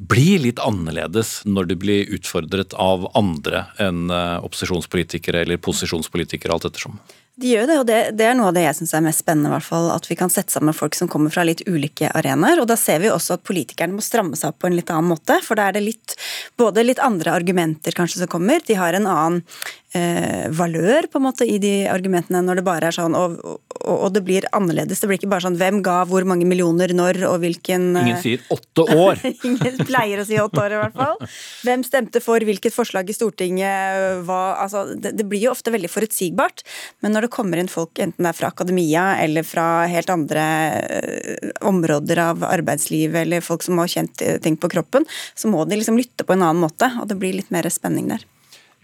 blir litt annerledes når du blir utfordret av andre enn eh, opposisjonspolitikere eller posisjonspolitikere, alt ettersom? De gjør det, og det, det er noe av det jeg syns er mest spennende. I hvert fall, At vi kan sette sammen folk som kommer fra litt ulike arenaer. og Da ser vi også at politikerne må stramme seg opp på en litt annen måte. For da er det litt, både litt andre argumenter kanskje som kommer. De har en annen eh, valør på en måte i de argumentene når det bare er sånn og, og, og, det blir annerledes. Det blir ikke bare sånn hvem ga hvor mange millioner når og hvilken eh, Ingen sier åtte år! (laughs) Ingen pleier å si åtte år, i hvert fall. Hvem stemte for hvilket forslag i Stortinget? Hva, altså, det, det, blir jo ofte veldig forutsigbart. Men når det kommer inn folk, enten det er fra akademia eller fra helt andre eh, områder av arbeidslivet, eller folk som har kjent ting på kroppen, så må de liksom lytte på en annen måte, og det blir litt mer spenning der.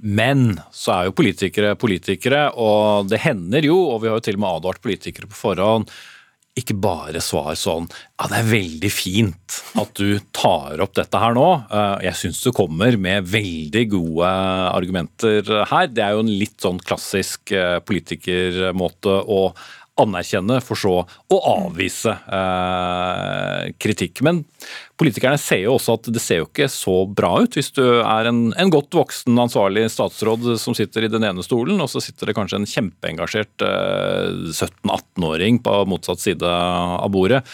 Men så er jo politikere politikere, og det hender jo, og vi har jo til og med advart politikere på forhånd, ikke bare svar sånn ja, det er veldig fint at du tar opp dette her nå. Eh, jeg syns du kommer med veldig gode argumenter her. Det er jo en litt sånn klassisk eh, politikermåte å anerkjenne, for så å avvise eh, kritikk. Men politikerne ser jo også at det ser jo ikke så bra ut hvis du er en, en godt voksen ansvarlig statsråd som sitter i den ene stolen, og så sitter det kanskje en kjempeengasjert eh, 17-18-åring på motsatt side av bordet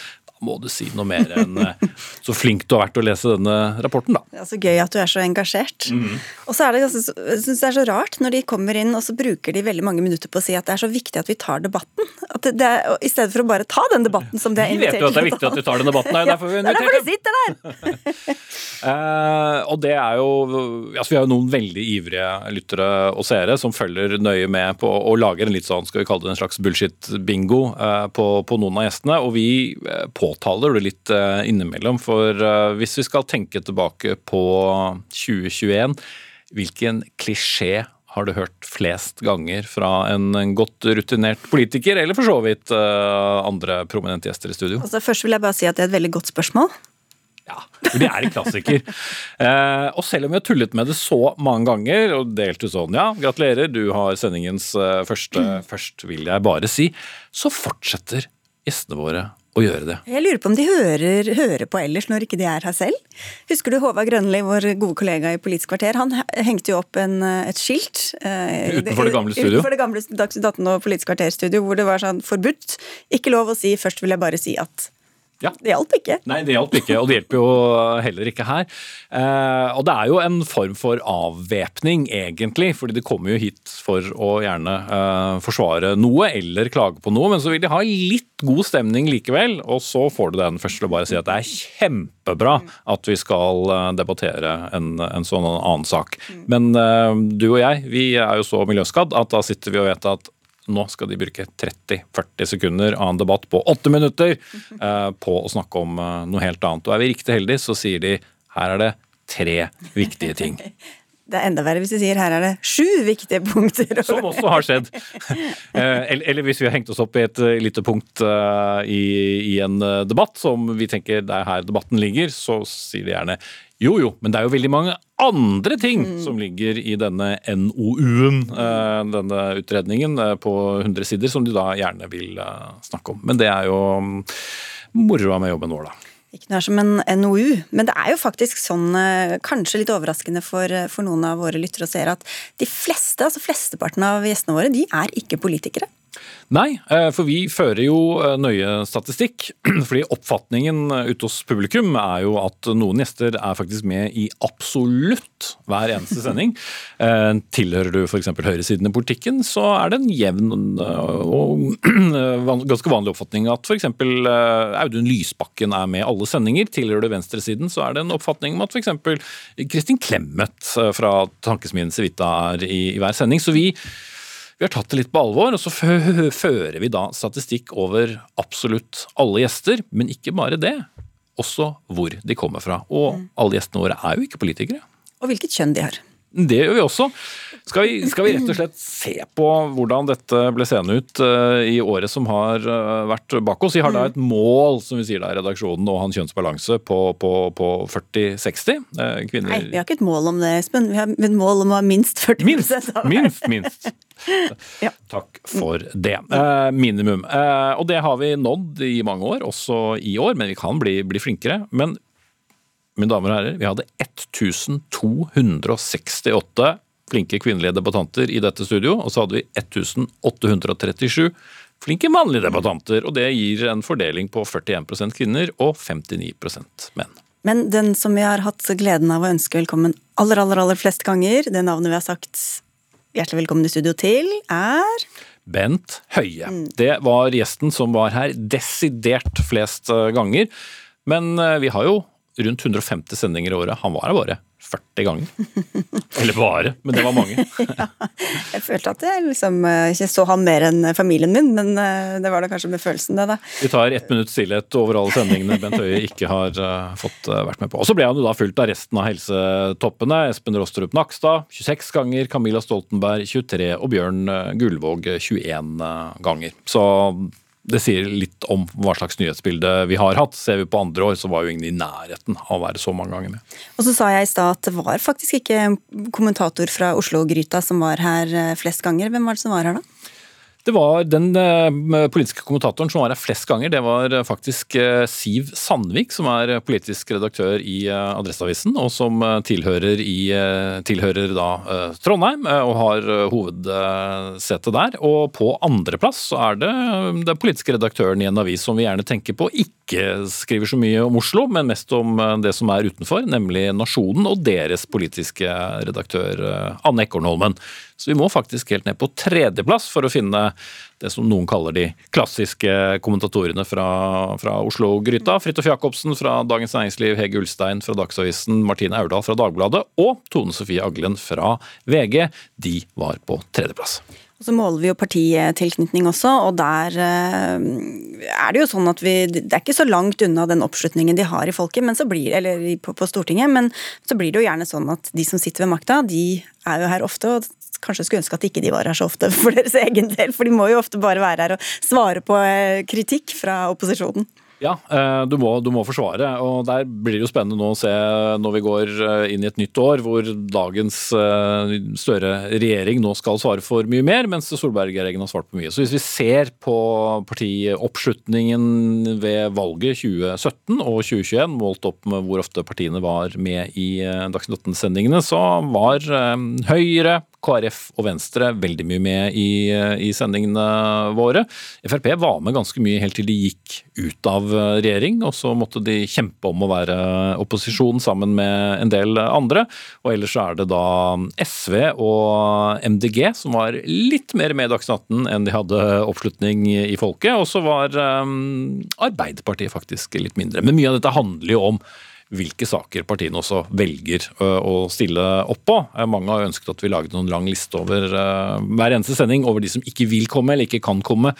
må du si noe mer enn eh, så flink du har vært til å lese denne rapporten, da. Det er så gøy at du er så engasjert. Mm. Og så er det, jeg synes det er så rart når de kommer inn og så bruker de veldig mange minutter på å si at det er så viktig at vi tar debatten. At det, det er, I stedet for å bare ta den debatten som de er invitert til. Vi vet jo at det er viktig at vi tar den debatten, det er derfor vi inviterer invitert. Det er derfor de sitter der! uh, (laughs) og det er jo altså Vi har jo noen veldig ivrige lyttere og seere som følger nøye med på og lager en litt sånn, skal vi kalle det en slags bullshit-bingo uh, på, på, noen av gjestene. Og vi uh, påtaler du litt innimellom, for hvis vi skal tenke tilbake på 2021, hvilken klisjé har du hørt flest ganger fra en godt rutinert politiker, eller for så vidt andre prominente gjester i studio? Altså, først vil jeg bare si at det er et veldig godt spørsmål. Ja, for det er en klassiker. (laughs) Eh, og selv om vi har tullet med det så mange ganger og delt ut sånn, ja, gratulerer, du har sendingens eh, første mm. (clears throat) først, vil jeg bare si, så fortsetter gjestene våre å gjøre det. Jeg lurer på om de hører, hører, på ellers når ikke de er her selv. Husker du Håvard Grønli, vår gode kollega i Politisk kvarter? Han hengte jo opp en, eh, et skilt eh, utenfor det gamle studio. Utenfor det gamle Dagsnytt 18 og Politisk kvarter-studio hvor det var sånn forbudt. Ikke lov å si 'først vil jeg bare si at'. Ja. Det hjalp ikke. Nei, det hjalp ikke, og det hjelper jo heller ikke her. Eh, og det er jo en form for avvæpning, egentlig, fordi de kommer jo hit for å gjerne eh, forsvare noe eller klage på noe, men så vil de ha litt god stemning likevel, og så får du den først til å bare si at det er kjempebra at vi skal eh, debattere en, en sånn annen sak. Men eh, du og jeg, vi er jo så miljøskadd at da sitter vi og vet at nå skal de bruke 30-40 sekunder av en debatt på åtte minutter (laughs) eh, på å snakke om eh, noe helt annet. Og er vi riktig heldige, så sier de her er det tre viktige ting. (laughs) Det er enda verre hvis de sier her er det sju viktige punkter. (laughs) Som også har skjedd. Eh, eller, eller, hvis vi har hengt oss opp i et eh, lite punkt uh, i, i, en debatt som vi tenker det er her debatten ligger, så sier de gjerne jo jo, men det er jo veldig mange andre ting mm. som ligger i denne NOU-en, uh, denne utredningen uh, på 100 sider, som de da gjerne vil snakke om. Men det er jo um, moroa med jobben vår, da. Ikke noe er som en NOU, men det er jo faktisk sånn, eh, kanskje litt overraskende for, eh, for noen av våre lyttere å se at de fleste, altså flesteparten av gjestene våre, de er ikke politikere. Nei, eh, for vi fører jo eh, nøye statistikk. (clears throat) Fordi oppfatningen eh, ute hos publikum er jo at noen gjester er faktisk med i absolutt hver eneste (laughs) sending. Tilhører du f.eks. høyresiden i politikken, så er det en jevn og (clears throat) ganske vanlig oppfatning at f.eks. Audun Lysbakken er med i alle sendinger. Tilhører du venstresiden, så er det en oppfatning om at f.eks. Kristin Clemet fra Tankesmien Civita er i, i hver sending. Så vi vi har tatt det litt på alvor, og så fører vi da statistikk over absolutt alle gjester, men ikke bare det. Også hvor de kommer fra. Og mm. alle gjestene våre er jo ikke politikere. Og hvilket kjønn de har. Det gjør vi også. Skal vi, skal vi, rett og slett se på hvordan dette ble seende ut uh, i året som har uh, vært bak oss? Vi har da et mål som vi sier da i redaksjonen, å ha en kjønnsbalanse på, på, på 40-60 uh, eh, kvinner. Nei, vi har ikke et mål om det, Espen. Vi har et mål om å ha minst 40 Minst! Minst, minst. (laughs) ja. Takk for det. minimum. og det har vi nådd i mange år, også i år, men vi kan bli, bli flinkere. Men mine damer og herrer, vi hadde 1268 flinke kvinnelige debattanter i dette studio, og så hadde vi 1837 flinke mannlige debattanter. Og det gir en fordeling på 41% kvinner og 59% menn. Men den som vi har hatt gleden av å ønske velkommen aller, aller, aller flest ganger, det navnet vi har sagt hjertelig velkommen i studio til, er Bent Høie. Mm. Det var gjesten som var her desidert flest ganger. Men eh, vi har jo rundt 150 sendinger i året. Han var her bare 40 ganger. (laughs) Eller bare, men det var mange. (laughs) ja, jeg følte at jeg liksom eh, ikke så han mer enn familien min, men eh, det var da kanskje med følelsen, det, da. Vi tar ett minutts stillhet over alle sendingene Bent Høie ikke har uh, fått vært med på. Og så ble han jo da fulgt av resten av helsetoppene. Espen Rostrup Nakstad 26 ganger, Camilla Stoltenberg 23 og Bjørn Gullvåg 21 ganger. Så det sier litt om hva slags nyhetsbilde vi har hatt. Ser vi på andre år, så var jo ingen i nærheten av å være så mange ganger med. Og så sa jeg i stad at det var faktisk ikke kommentator fra Oslo-gryta som var her eh, flest ganger. Hvem var det som var her da? Det var Den uh, politiske kommentatoren som var her flest ganger, det var uh, faktisk uh, Siv Sandvik, som er politisk redaktør i Adresseavisen, og som tilhører, i, tilhører da Trondheim og har hovedsete der. Og på andreplass så er det den politiske redaktøren i en avis som vi gjerne tenker på ikke skriver så mye om Oslo, men mest om det som er utenfor, nemlig Nasjonen og deres politiske redaktør Anne Ekornholmen så vi må faktisk helt ned på tredjeplass for å finne det som noen kaller de klassiske kommentatorene fra, fra Oslo-gryta. Fridtjof Jacobsen fra Dagens Næringsliv, Hege Ulstein fra Dagsavisen, Martine Aurdal fra Dagbladet og Tone Sofie Aglen fra VG. De var på tredjeplass. Så måler vi jo partitilknytning også, og der eh, er det jo sånn at vi Det er ikke så langt unna den oppslutningen de har i folket, blir, eller på, på Stortinget, men så blir det jo gjerne sånn at de som sitter ved makta, de er jo her ofte. og kanskje skulle ønske at ikke de var her så ofte for deres egen del, for de må jo ofte bare være her og svare på eh, kritikk fra opposisjonen. Ja, eh, du må, du må, forsvare. og Der blir det jo spennende nå å se når vi går eh, inn i et nytt år, hvor dagens Støre-regjering nå skal svare for mye mer, mens Solberg-regjeringen har svart på mye. Så Hvis vi ser på partioppslutningen ved valget 2017 og 2021, målt opp med hvor ofte partiene var med i Dagsnytt 18-sendingene, så var Høyre, KrF og Venstre veldig mye med i, i, sendingene våre. Frp var med ganske mye helt til de gikk ut av regjering, og så måtte de kjempe om å være opposisjon sammen med en del andre. Og ellers er det da SV og MDG som var litt mer med i Dagsnytt 18 enn de hadde oppslutning i folket. Og så var um, Arbeiderpartiet faktisk litt mindre. Men mye av dette handler jo om hvilke saker partiene også velger å stille opp på. Mange har ønsket at vi laget noen lang liste over hver eneste sending over de som ikke vil komme eller ikke kan komme,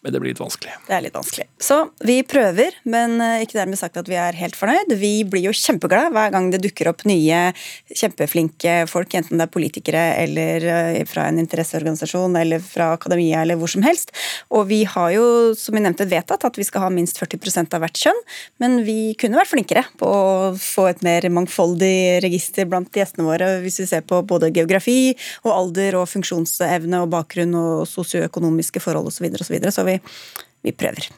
men det blir litt vanskelig. Det er litt vanskelig. Så vi prøver, men ikke dermed sagt at vi er helt fornøyd. Vi blir jo kjempeglade hver gang det dukker opp nye kjempeflinke folk, enten det er politikere eller fra en interesseorganisasjon eller fra akademia eller hvor som helst. Og vi har jo, som vi nevnte, vedtatt at vi skal ha minst 40 av hvert kjønn, men vi kunne vært flinkere på å få et mer mangfoldig register blant gjestene våre, hvis vi ser på både geografi og alder og funksjonsevne og bakgrunn og sosioøkonomiske forhold osv. Så, videre, og så, videre. så vi, vi prøver.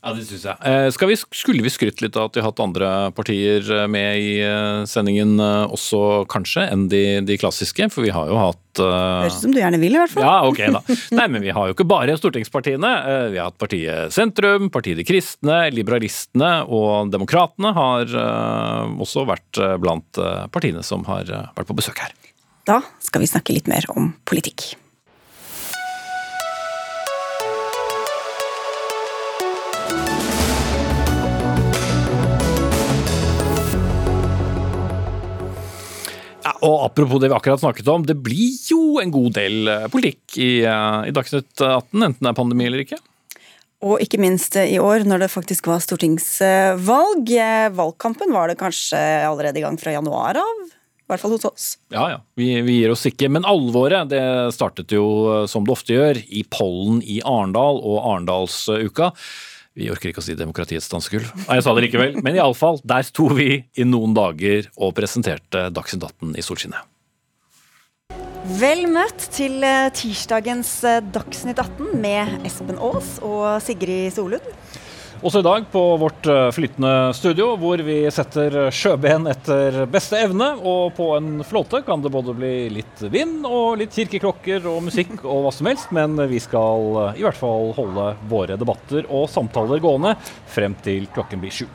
Ja, det synes jeg. Eh, vi, skulle vi skrytt litt av at vi har hatt andre partier eh, med i eh, sendingen også, kanskje, enn de, de klassiske? For vi har jo hatt uh... Høres ut som du gjerne vil, i hvert fall. Ja, ok da. Nei, men vi har jo ikke bare stortingspartiene. Vi har hatt partiet Sentrum, partiet De kristne, Liberalistene og Demokratene har også vært blant partiene som har vært på besøk her. Da skal vi snakke litt mer om politikk. Og Apropos det vi akkurat snakket om, det blir jo en god del eh, politikk i, eh, i Dagsnytt 18, enten det er pandemi eller ikke. Og ikke minst i år, når det faktisk var stortingsvalg. Valgkampen var det kanskje allerede i gang fra januar av? I hvert fall hos oss. Ja, ja. Vi, vi, gir oss ikke. Men alvoret det startet jo, eh, som det ofte gjør, i pollen i Arendal og Arendalsuka. Vi orker ikke å si demokratiets dansegulv. Nei, jeg sa det likevel. Men iallfall, der sto vi i noen dager og presenterte Dagsnytt 18 i solskinnet. Vel møtt til eh, tirsdagens eh, Dagsnytt 18 med Espen Aas og Sigrid Solund. Også i dag på vårt eh, flytende studio, hvor vi setter sjøben etter beste evne. Og på en flåte kan det både bli litt vind og litt kirkeklokker og musikk og hva som helst, men vi skal eh, i hvert fall holde våre debatter og samtaler gående frem til klokken blir sju.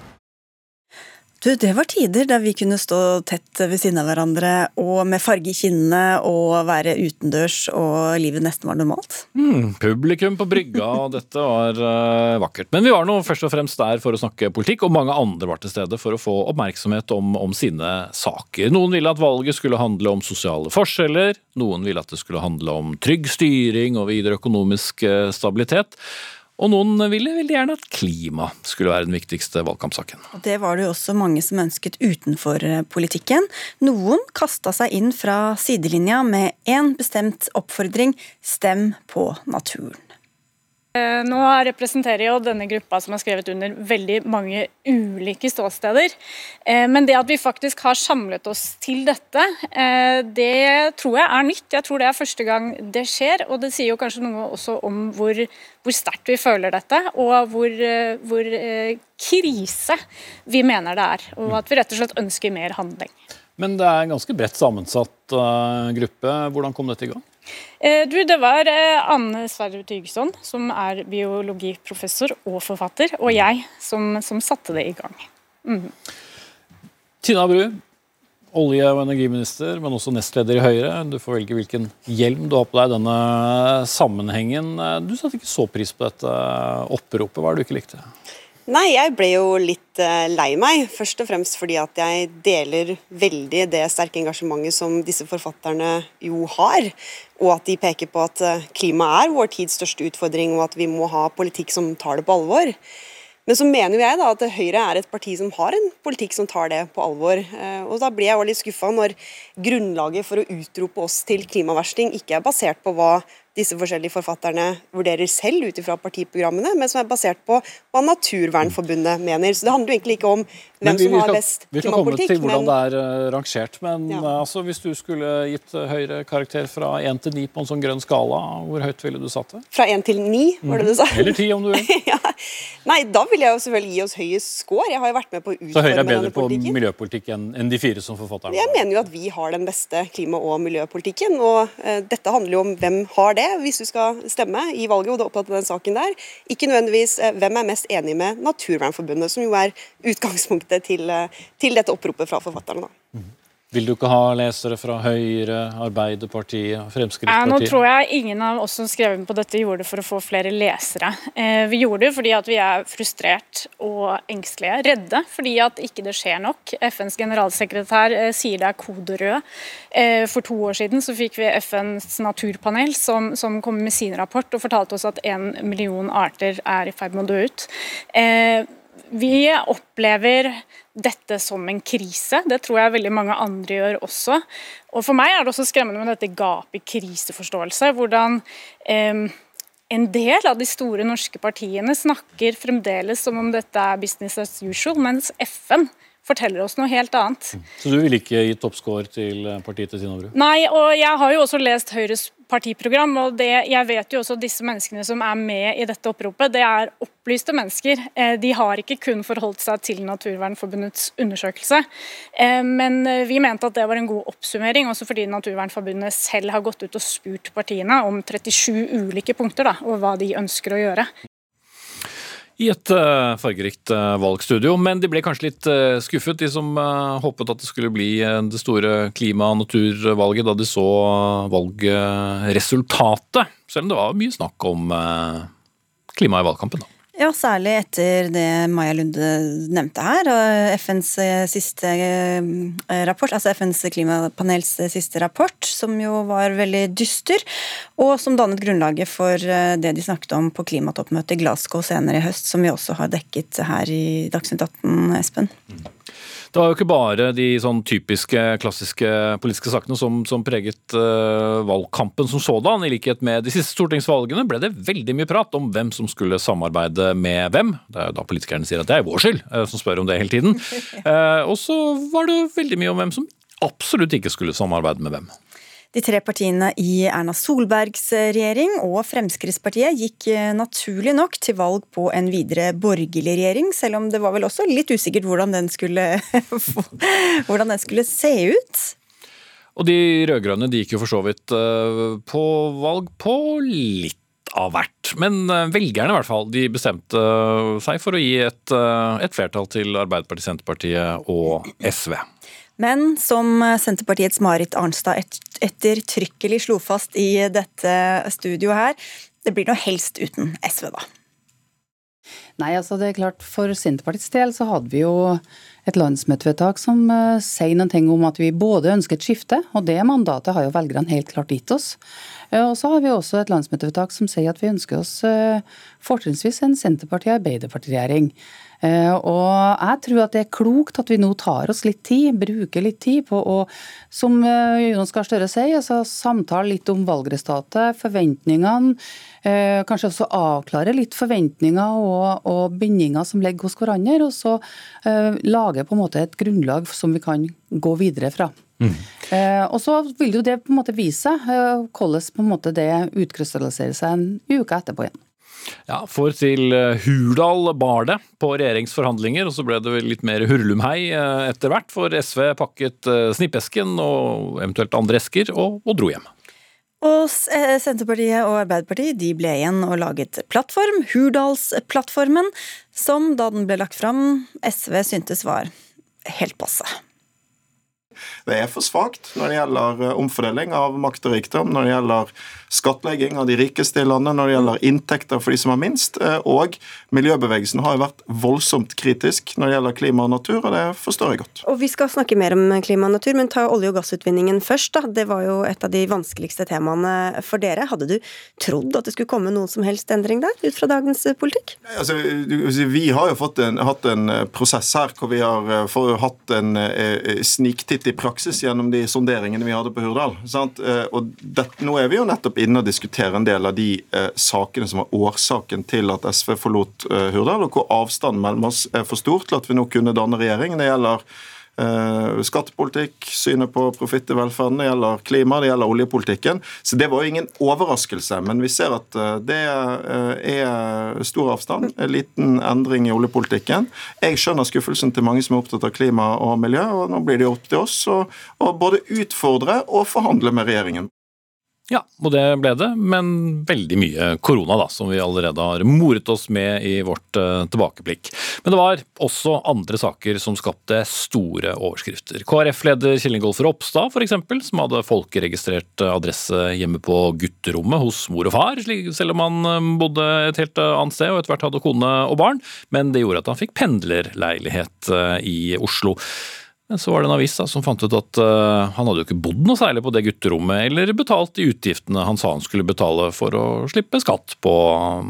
Du, det var tider da vi kunne stå tett ved siden av hverandre og med farge i kinnene og være utendørs og livet nesten var normalt. Mm, publikum på brygga, og dette var uh, vakkert. Men vi var nå først og fremst der for å snakke politikk, og mange andre var til stede for å få oppmerksomhet om, om sine saker. Noen ville at valget skulle handle om sosiale forskjeller, noen ville at det skulle handle om trygg styring og videre økonomisk uh, stabilitet. Og noen ville veldig gjerne at klima skulle være den viktigste valgkampsaken. Det var det jo også mange som ønsket utenfor eh, politikken. Noen kasta seg inn fra sidelinja med én bestemt oppfordring stem på naturen. Eh, nå representerer jo denne gruppa som har skrevet under veldig mange ulike ståsteder. Eh, men det at vi faktisk har samlet oss til dette, eh, det tror jeg er nytt. Jeg tror det er første gang det skjer. Og det sier jo kanskje noe også om hvor, hvor sterkt vi føler dette, og hvor, hvor krise vi mener det er. Og at vi rett og slett ønsker mer handling. Men det er en ganske bredt sammensatt gruppe. Hvordan kom dette i gang? Eh, du, det var eh, Anne Sverre Tygeson, som er biologiprofessor og forfatter, og jeg som, som satte det i gang. Mm. Tina Bru, olje- og energiminister, men også nestleder i Høyre. Du får velge hvilken hjelm du har på deg i denne sammenhengen. Du satte ikke så pris på dette oppropet. Hva er det du ikke likte? Nei, jeg ble jo litt uh, lei meg. Først og fremst fordi at jeg deler veldig det sterke engasjementet som disse forfatterne jo har. Og at de peker på at uh, klima er vår tids største utfordring, og at vi må ha politikk som tar det på alvor. Men så mener jeg da at Høyre er et parti som har en politikk som tar det på alvor. Uh, og da blir jeg litt skuffa når grunnlaget for å utrope oss til klimaversting ikke er basert på hva disse forskjellige forfatterne vurderer selv ut ifra partiprogrammene, men som er basert på hva Naturvernforbundet mener. Så det handler jo egentlig ikke om hvem som har best klimapolitikk. Vi kan komme til hvordan det er uh, rangert, men ja. uh, altså, hvis du skulle gitt høyere Høyre karakter fra 1 til 9 på en sånn grønn skala, hvor høyt ville du satt det? Fra 1 til 9, var det du sa? Eller 10 om du vil. (laughs) ja. Nei, da vil jeg jo selvfølgelig gi oss høyest score. Jeg har jo vært med på å utforme Så Høyre er bedre på miljøpolitikk enn, en de fire som forfatterne? Jeg mener jo at vi har den beste klima- og miljøpolitikken, og dette handler jo om hvem har det hvis du skal stemme i valget, og du er den saken der. Ikke nødvendigvis eh, hvem er mest enig med Naturvernforbundet, som jo er utgangspunktet til, eh, til dette oppropet fra forfatterne. da. Vil du ikke ha lesere fra Høyre, Arbeiderpartiet, Fremskrittspartiet? Nå tror jeg ingen av oss som skrev på dette gjorde det for å få flere lesere. Eh, vi gjorde det fordi at vi er frustrert og engstelige, redde fordi at ikke det skjer nok. FNs generalsekretær eh, sier det er kode rød. Eh, for to år siden så fikk vi FNs naturpanel som, som kom med sin rapport og fortalte oss at en million arter er i ferd med å dø ut. Vi opplever dette som en krise. Det tror jeg veldig mange andre gjør også. Og For meg er det også skremmende med dette gapet i kriseforståelse. Hvordan eh, en del av de store norske partiene snakker fremdeles som om dette er business as usual, mens FN forteller oss noe helt annet. Så du ville ikke gitt toppscore til partiet til Tina Bru? Nei, og jeg har jo også lest Høyres partiprogram, og det, jeg vet jo også disse menneskene som er med i dette oppropet, det er opplyste mennesker. Eh, de har ikke kun forholdt seg til Naturvernforbundets undersøkelse. Eh, men vi mente at det var en god oppsummering, også fordi Naturvernforbundet selv har gått ut og spurt partiene om 37 ulike punkter, da, og hva de ønsker å gjøre i et uh, fargerikt uh, valgstudio. Men de ble kanskje litt uh, skuffet, de som håpet at det skulle bli det store klima- og naturvalget, da de så valgresultatet. Selv om det var mye snakk om klima i valgkampen. da. Ja, særlig etter det Maja Lunde nevnte her. FNs eh, siste eh, rapport, altså FNs klimapanels siste rapport, som jo var veldig dyster, og som dannet grunnlaget for eh, det de snakket om på klimatoppmøtet i Glasgow senere i høst, som vi også har dekket her i Dagsnytt 18, Espen. Mm. Det var jo ikke bare de sånn typiske, klassiske politiske sakene som, som preget uh, valgkampen som sådan. I likhet med de siste stortingsvalgene ble det veldig mye prat om hvem som skulle samarbeide med hvem. Det er jo da politikerne sier at det er vår skyld, uh, som spør om det hele tiden. Uh, (laughs) og så var det veldig mye om hvem som absolutt ikke skulle samarbeide med hvem. De tre partiene i Erna Solbergs regjering og Fremskrittspartiet gikk eh, naturlig nok til valg på en videre borgerlig regjering, selv om det var vel også litt usikkert hvordan den skulle, (laughs) hvordan den skulle se ut. Og de rød-grønne gikk jo for så vidt eh, på valg på litt av hvert. Men eh, velgerne i hvert fall, de bestemte seg for å gi et, et flertall til Arbeiderpartiet, Senterpartiet og SV. Men som Senterpartiets Marit Arnstad ettertrykkelig slo fast i dette studioet her, det blir noe helst uten SV, da. Nei, altså det er klart For Senterpartiets del så hadde vi jo et landsmøtevedtak som uh, sier noen ting om at vi både ønsker et skifte, og det mandatet har jo velgerne helt klart gitt oss. Uh, og så har vi også et landsmøtevedtak som sier at vi ønsker oss uh, fortrinnsvis en Senterparti-Arbeiderparti-regjering. Og jeg tror at det er klokt at vi nå tar oss litt tid, bruker litt tid på å, som eh, Jonas Gahr Støre sier, altså samtale litt om valgresultatet, forventningene. Eh, kanskje også avklare litt forventninger og, og bindinger som ligger hos hverandre. Og så lage på en måte et grunnlag som vi kan gå videre fra. Mm. og så vil jo det på en måte vise seg hvordan på en måte det utkrystalliserer seg en uke etterpå igjen. Ja, For til eh, Hurdal bar det på regjeringsforhandlinger, og så ble det vel litt mer hurlumhei eh, etter hvert, for SV pakket eh, snippesken og eventuelt andre esker og, og dro hjem. Og Senterpartiet og Arbeiderpartiet de ble igjen og laget plattform, Hurdalsplattformen, som da den ble lagt fram, SV syntes var helt passe. Det er for svakt når det gjelder omfordeling av makt og rikdom, når det gjelder skattlegging av de rikeste i landet når det gjelder inntekter for de som har minst. Eh, og miljøbevegelsen har jo vært voldsomt kritisk når det gjelder klima og natur, og det forstår jeg godt. Og Vi skal snakke mer om klima og natur, men ta olje- og gassutvinningen først. da. Det var jo et av de vanskeligste temaene for dere. Hadde du trodd at det skulle komme noen som helst endring der, ut fra dagens politikk? Altså, vi har jo en, hatt en eh, prosess her hvor vi har eh, hatt en eh, sniktitt i praksis gjennom de sonderingene vi hadde på Hurdal. Sant? Og det, nå er vi jo nettopp inne og diskuterer en del av de eh, sakene som var årsaken til at SV forlot eh, Hurdal, og hvor avstanden mellom oss er for stor til at vi nå kunne danne regjering. Det gjelder eh, skattepolitikk, synet på profitt i velferden, det gjelder klima, det gjelder oljepolitikken. Så det var jo ingen overraskelse, men vi ser at eh, det eh, er stor avstand, en liten endring i oljepolitikken. Jeg skjønner skuffelsen til mange som er opptatt av klima og miljø, og nå blir det opp til oss å både utfordre og forhandle med regjeringen. Ja, og det ble det, men veldig mye korona, da, som vi allerede har moret oss med i vårt uh, tilbakeblikk. Men det var også andre saker som skapte store overskrifter. KrF-leder Kjell Ingolf Ropstad, f.eks., som hadde folkeregistrert adresse hjemme på gutterommet hos mor og far, selv om han uh, bodde et helt annet sted og etter hvert hadde kone og barn. Men det gjorde at han fikk pendlerleilighet i Oslo. Men så var det en avis da, som fant ut at uh, han hadde jo ikke bodd noe særlig på det gutterommet, eller betalt de utgiftene han sa han skulle betale for å slippe skatt på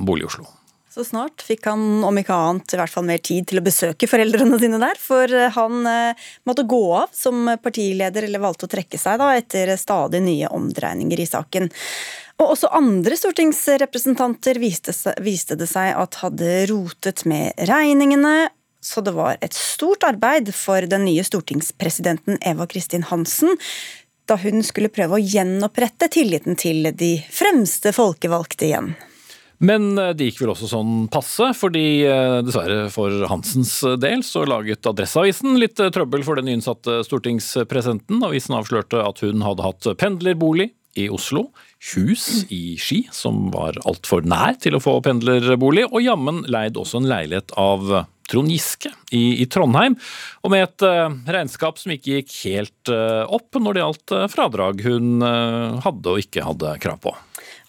bolig i Oslo. Så snart fikk han om ikke annet i hvert fall mer tid til å besøke foreldrene sine der, for eh, han uh, måtte gå av som partileder, eller valgte å trekke seg da, etter stadig nye omdreininger i saken. Og også andre stortingsrepresentanter viste, viste det seg at hadde rotet med regningene, så det var et stort arbeid for den nye stortingspresidenten Eva Kristin Hansen da hun skulle prøve å gjenopprette tilliten til de fremste folkevalgte igjen. Men eh, det gikk vel også sånn passe, fordi eh, dessverre for Hansens del så laget Adresseavisen litt eh, trøbbel for den nyinnsatte stortingspresidenten. Avisen avslørte at hun hadde hatt pendlerbolig i Oslo, hus i Ski, som var altfor nær til å få pendlerbolig, og jammen leid også en leilighet av Trond Giske i, i, Trondheim, og med et uh, regnskap som ikke gikk helt uh, opp når det gjaldt uh, fradrag hun hadde og ikke hadde krav på.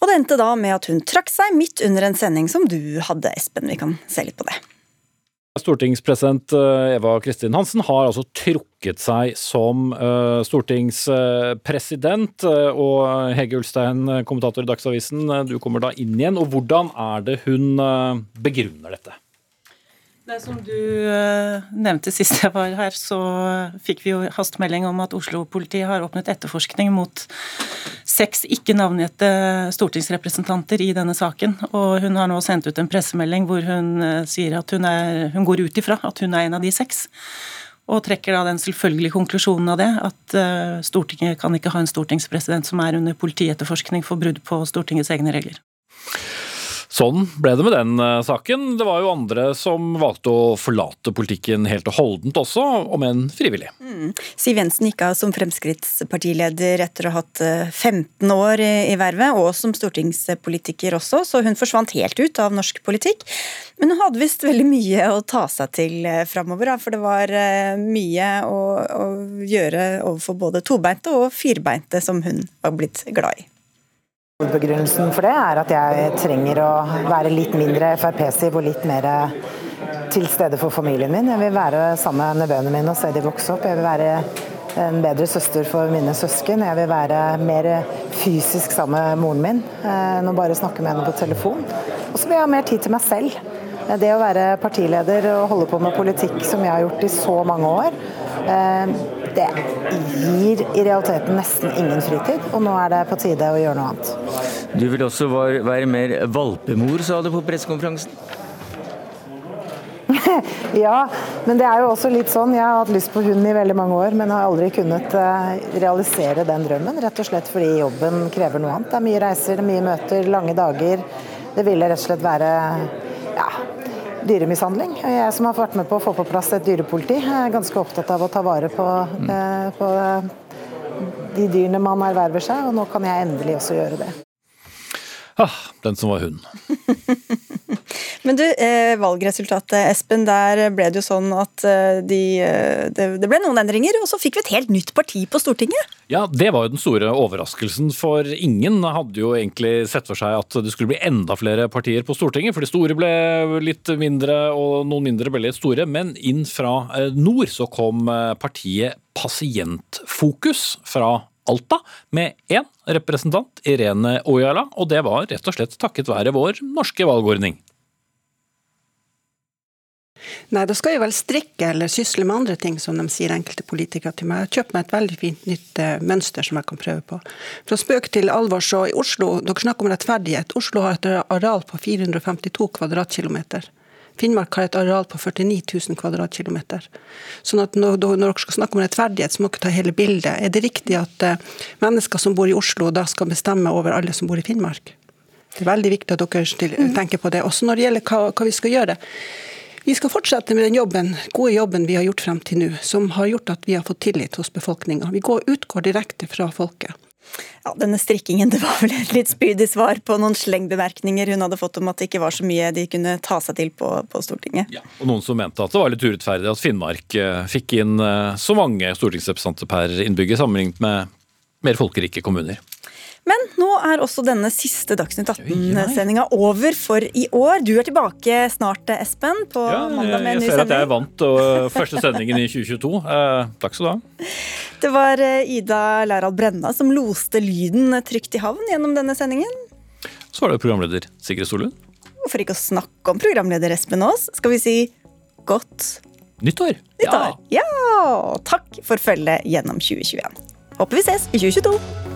Og det endte da med at hun trakk seg midt under en sending som du hadde, Espen. Vi kan se litt på det. Stortingspresident Eva Kristin Hansen har altså trukket seg som stortingspresident. Og Hege Ulstein, kommentator i Dagsavisen, du kommer da inn igjen. Og hvordan er det hun begrunner dette? Det som du uh, nevnte sist jeg var her, så fikk vi jo hastemelding om at Oslo-politiet har åpnet etterforskning mot seks ikke navngitte stortingsrepresentanter i denne saken. Og hun har nå sendt ut en pressemelding hvor hun uh, sier at hun, er, hun går ut ifra at hun er en av de seks. Og trekker da den selvfølgelige konklusjonen av det, at uh, Stortinget kan ikke ha en stortingspresident som er under politietterforskning for brudd på Stortingets egne regler. Sånn ble det med den eh, saken. Det var jo andre som valgte å forlate politikken helt og holdent også, om enn frivillig. Mm. Siv Jensen gikk av som Fremskrittspartileder etter å ha hatt 15 eh, år i vervet, og som stortingspolitiker også, så hun forsvant helt ut av norsk politikk. Men hun hadde visst veldig mye å ta seg til eh, framover, for det var mye å, å gjøre overfor både tobeinte og firbeinte som hun var blitt glad i. Hovedbegrunnelsen for det er at jeg trenger å være litt mindre Frp-siv og litt mer til stede for familien min. Jeg vil være sammen med nevøene mine og se de vokse opp. Jeg vil være en bedre søster for mine søsken. Jeg vil være mer fysisk sammen med moren min eh, enn å bare snakke med henne på telefon. Og så vil jeg ha mer tid til meg selv. Det å være partileder og holde på med politikk som jeg har gjort i så mange år, eh, det gir i realiteten nesten ingen fritid. Og nå er det på tide å gjøre noe annet. Du vil også være mer valpemor, sa du på pressekonferansen? (laughs) ja, men det er jo også litt sånn. Jeg har hatt lyst på hund i veldig mange år, men har aldri kunnet eh, realisere den drømmen. Rett og slett fordi jobben krever noe annet. Det er mye reiser, det er mye møter, lange dager. Det ville rett og slett være ja, dyremishandling. Jeg som har vært med på å få på plass et dyrepoliti, er ganske opptatt av å ta vare på, eh, på de dyrene man erverver seg, og nå kan jeg endelig også gjøre det. Ah, den som var hun. (laughs) Men du, eh, valgresultatet, Espen, der ble det jo sånn at eh, de, eh, det, ble noen endringer, og så fikk vi et helt nytt parti på Stortinget. Ja, det var jo den store overraskelsen, for ingen hadde jo egentlig sett for seg at det skulle bli enda flere partier på Stortinget, for de store ble litt mindre, og noen mindre ble litt store. Men inn fra nord så kom partiet Pasientfokus fra Alta med én representant, Irene Ojala, og det var rett og slett takket være vår norske valgordning. Nei, da skal jeg vel strikke eller sysle med andre ting, som de sier enkelte politikere til meg. Jeg har kjøpt meg et veldig fint nytt uh, mønster som jeg kan prøve på. Fra spøk til alvor, så i Oslo, dere snakker om rettferdighet. Oslo har et areal på 452 kvadratkilometer. Finnmark har et areal på 49 000 kvadratkilometer. Sånn at når, når, dere skal snakke om rettferdighet, så må dere ta hele bildet. Er det riktig at uh, mennesker som bor i Oslo, da skal bestemme over alle som bor i Finnmark? Det er veldig viktig at dere tenker på det. Også når det gjelder hva, hva vi skal gjøre. Vi skal fortsette med den jobben, gode jobben vi har gjort frem til nå, som har gjort at vi har fått tillit hos befolkninga. Vi går, utgår direkte fra folket. Ja, Denne strikkingen det var vel et litt spydig svar på noen slengbemerkninger hun hadde fått om at det ikke var så mye de kunne ta seg til på, på Stortinget. Ja, og Noen som mente at det var litt urettferdig at Finnmark eh, fikk inn eh, så mange stortingsrepresentanter per innbygger sammenlignet med mer folkerike kommuner. Men nå er også denne siste Dagsnytt 18-sendinga over for i år. Du er tilbake snart, Espen, på ja, mandag med en ny sending. Jeg ser at jeg vant og første sendingen i 2022. Eh, takk skal du ha. (laughs) Det var eh, Ida Lærald Brenna som loste lyden trygt i havn gjennom denne sendingen. Så var det programleder Sigrid Solund. Hvorfor for ikke å snakke om programleder Espen Aas, skal vi si godt Nyttår! Nyttår. Ja. ja! Takk for følget gjennom 2021. Håper vi ses i 2022.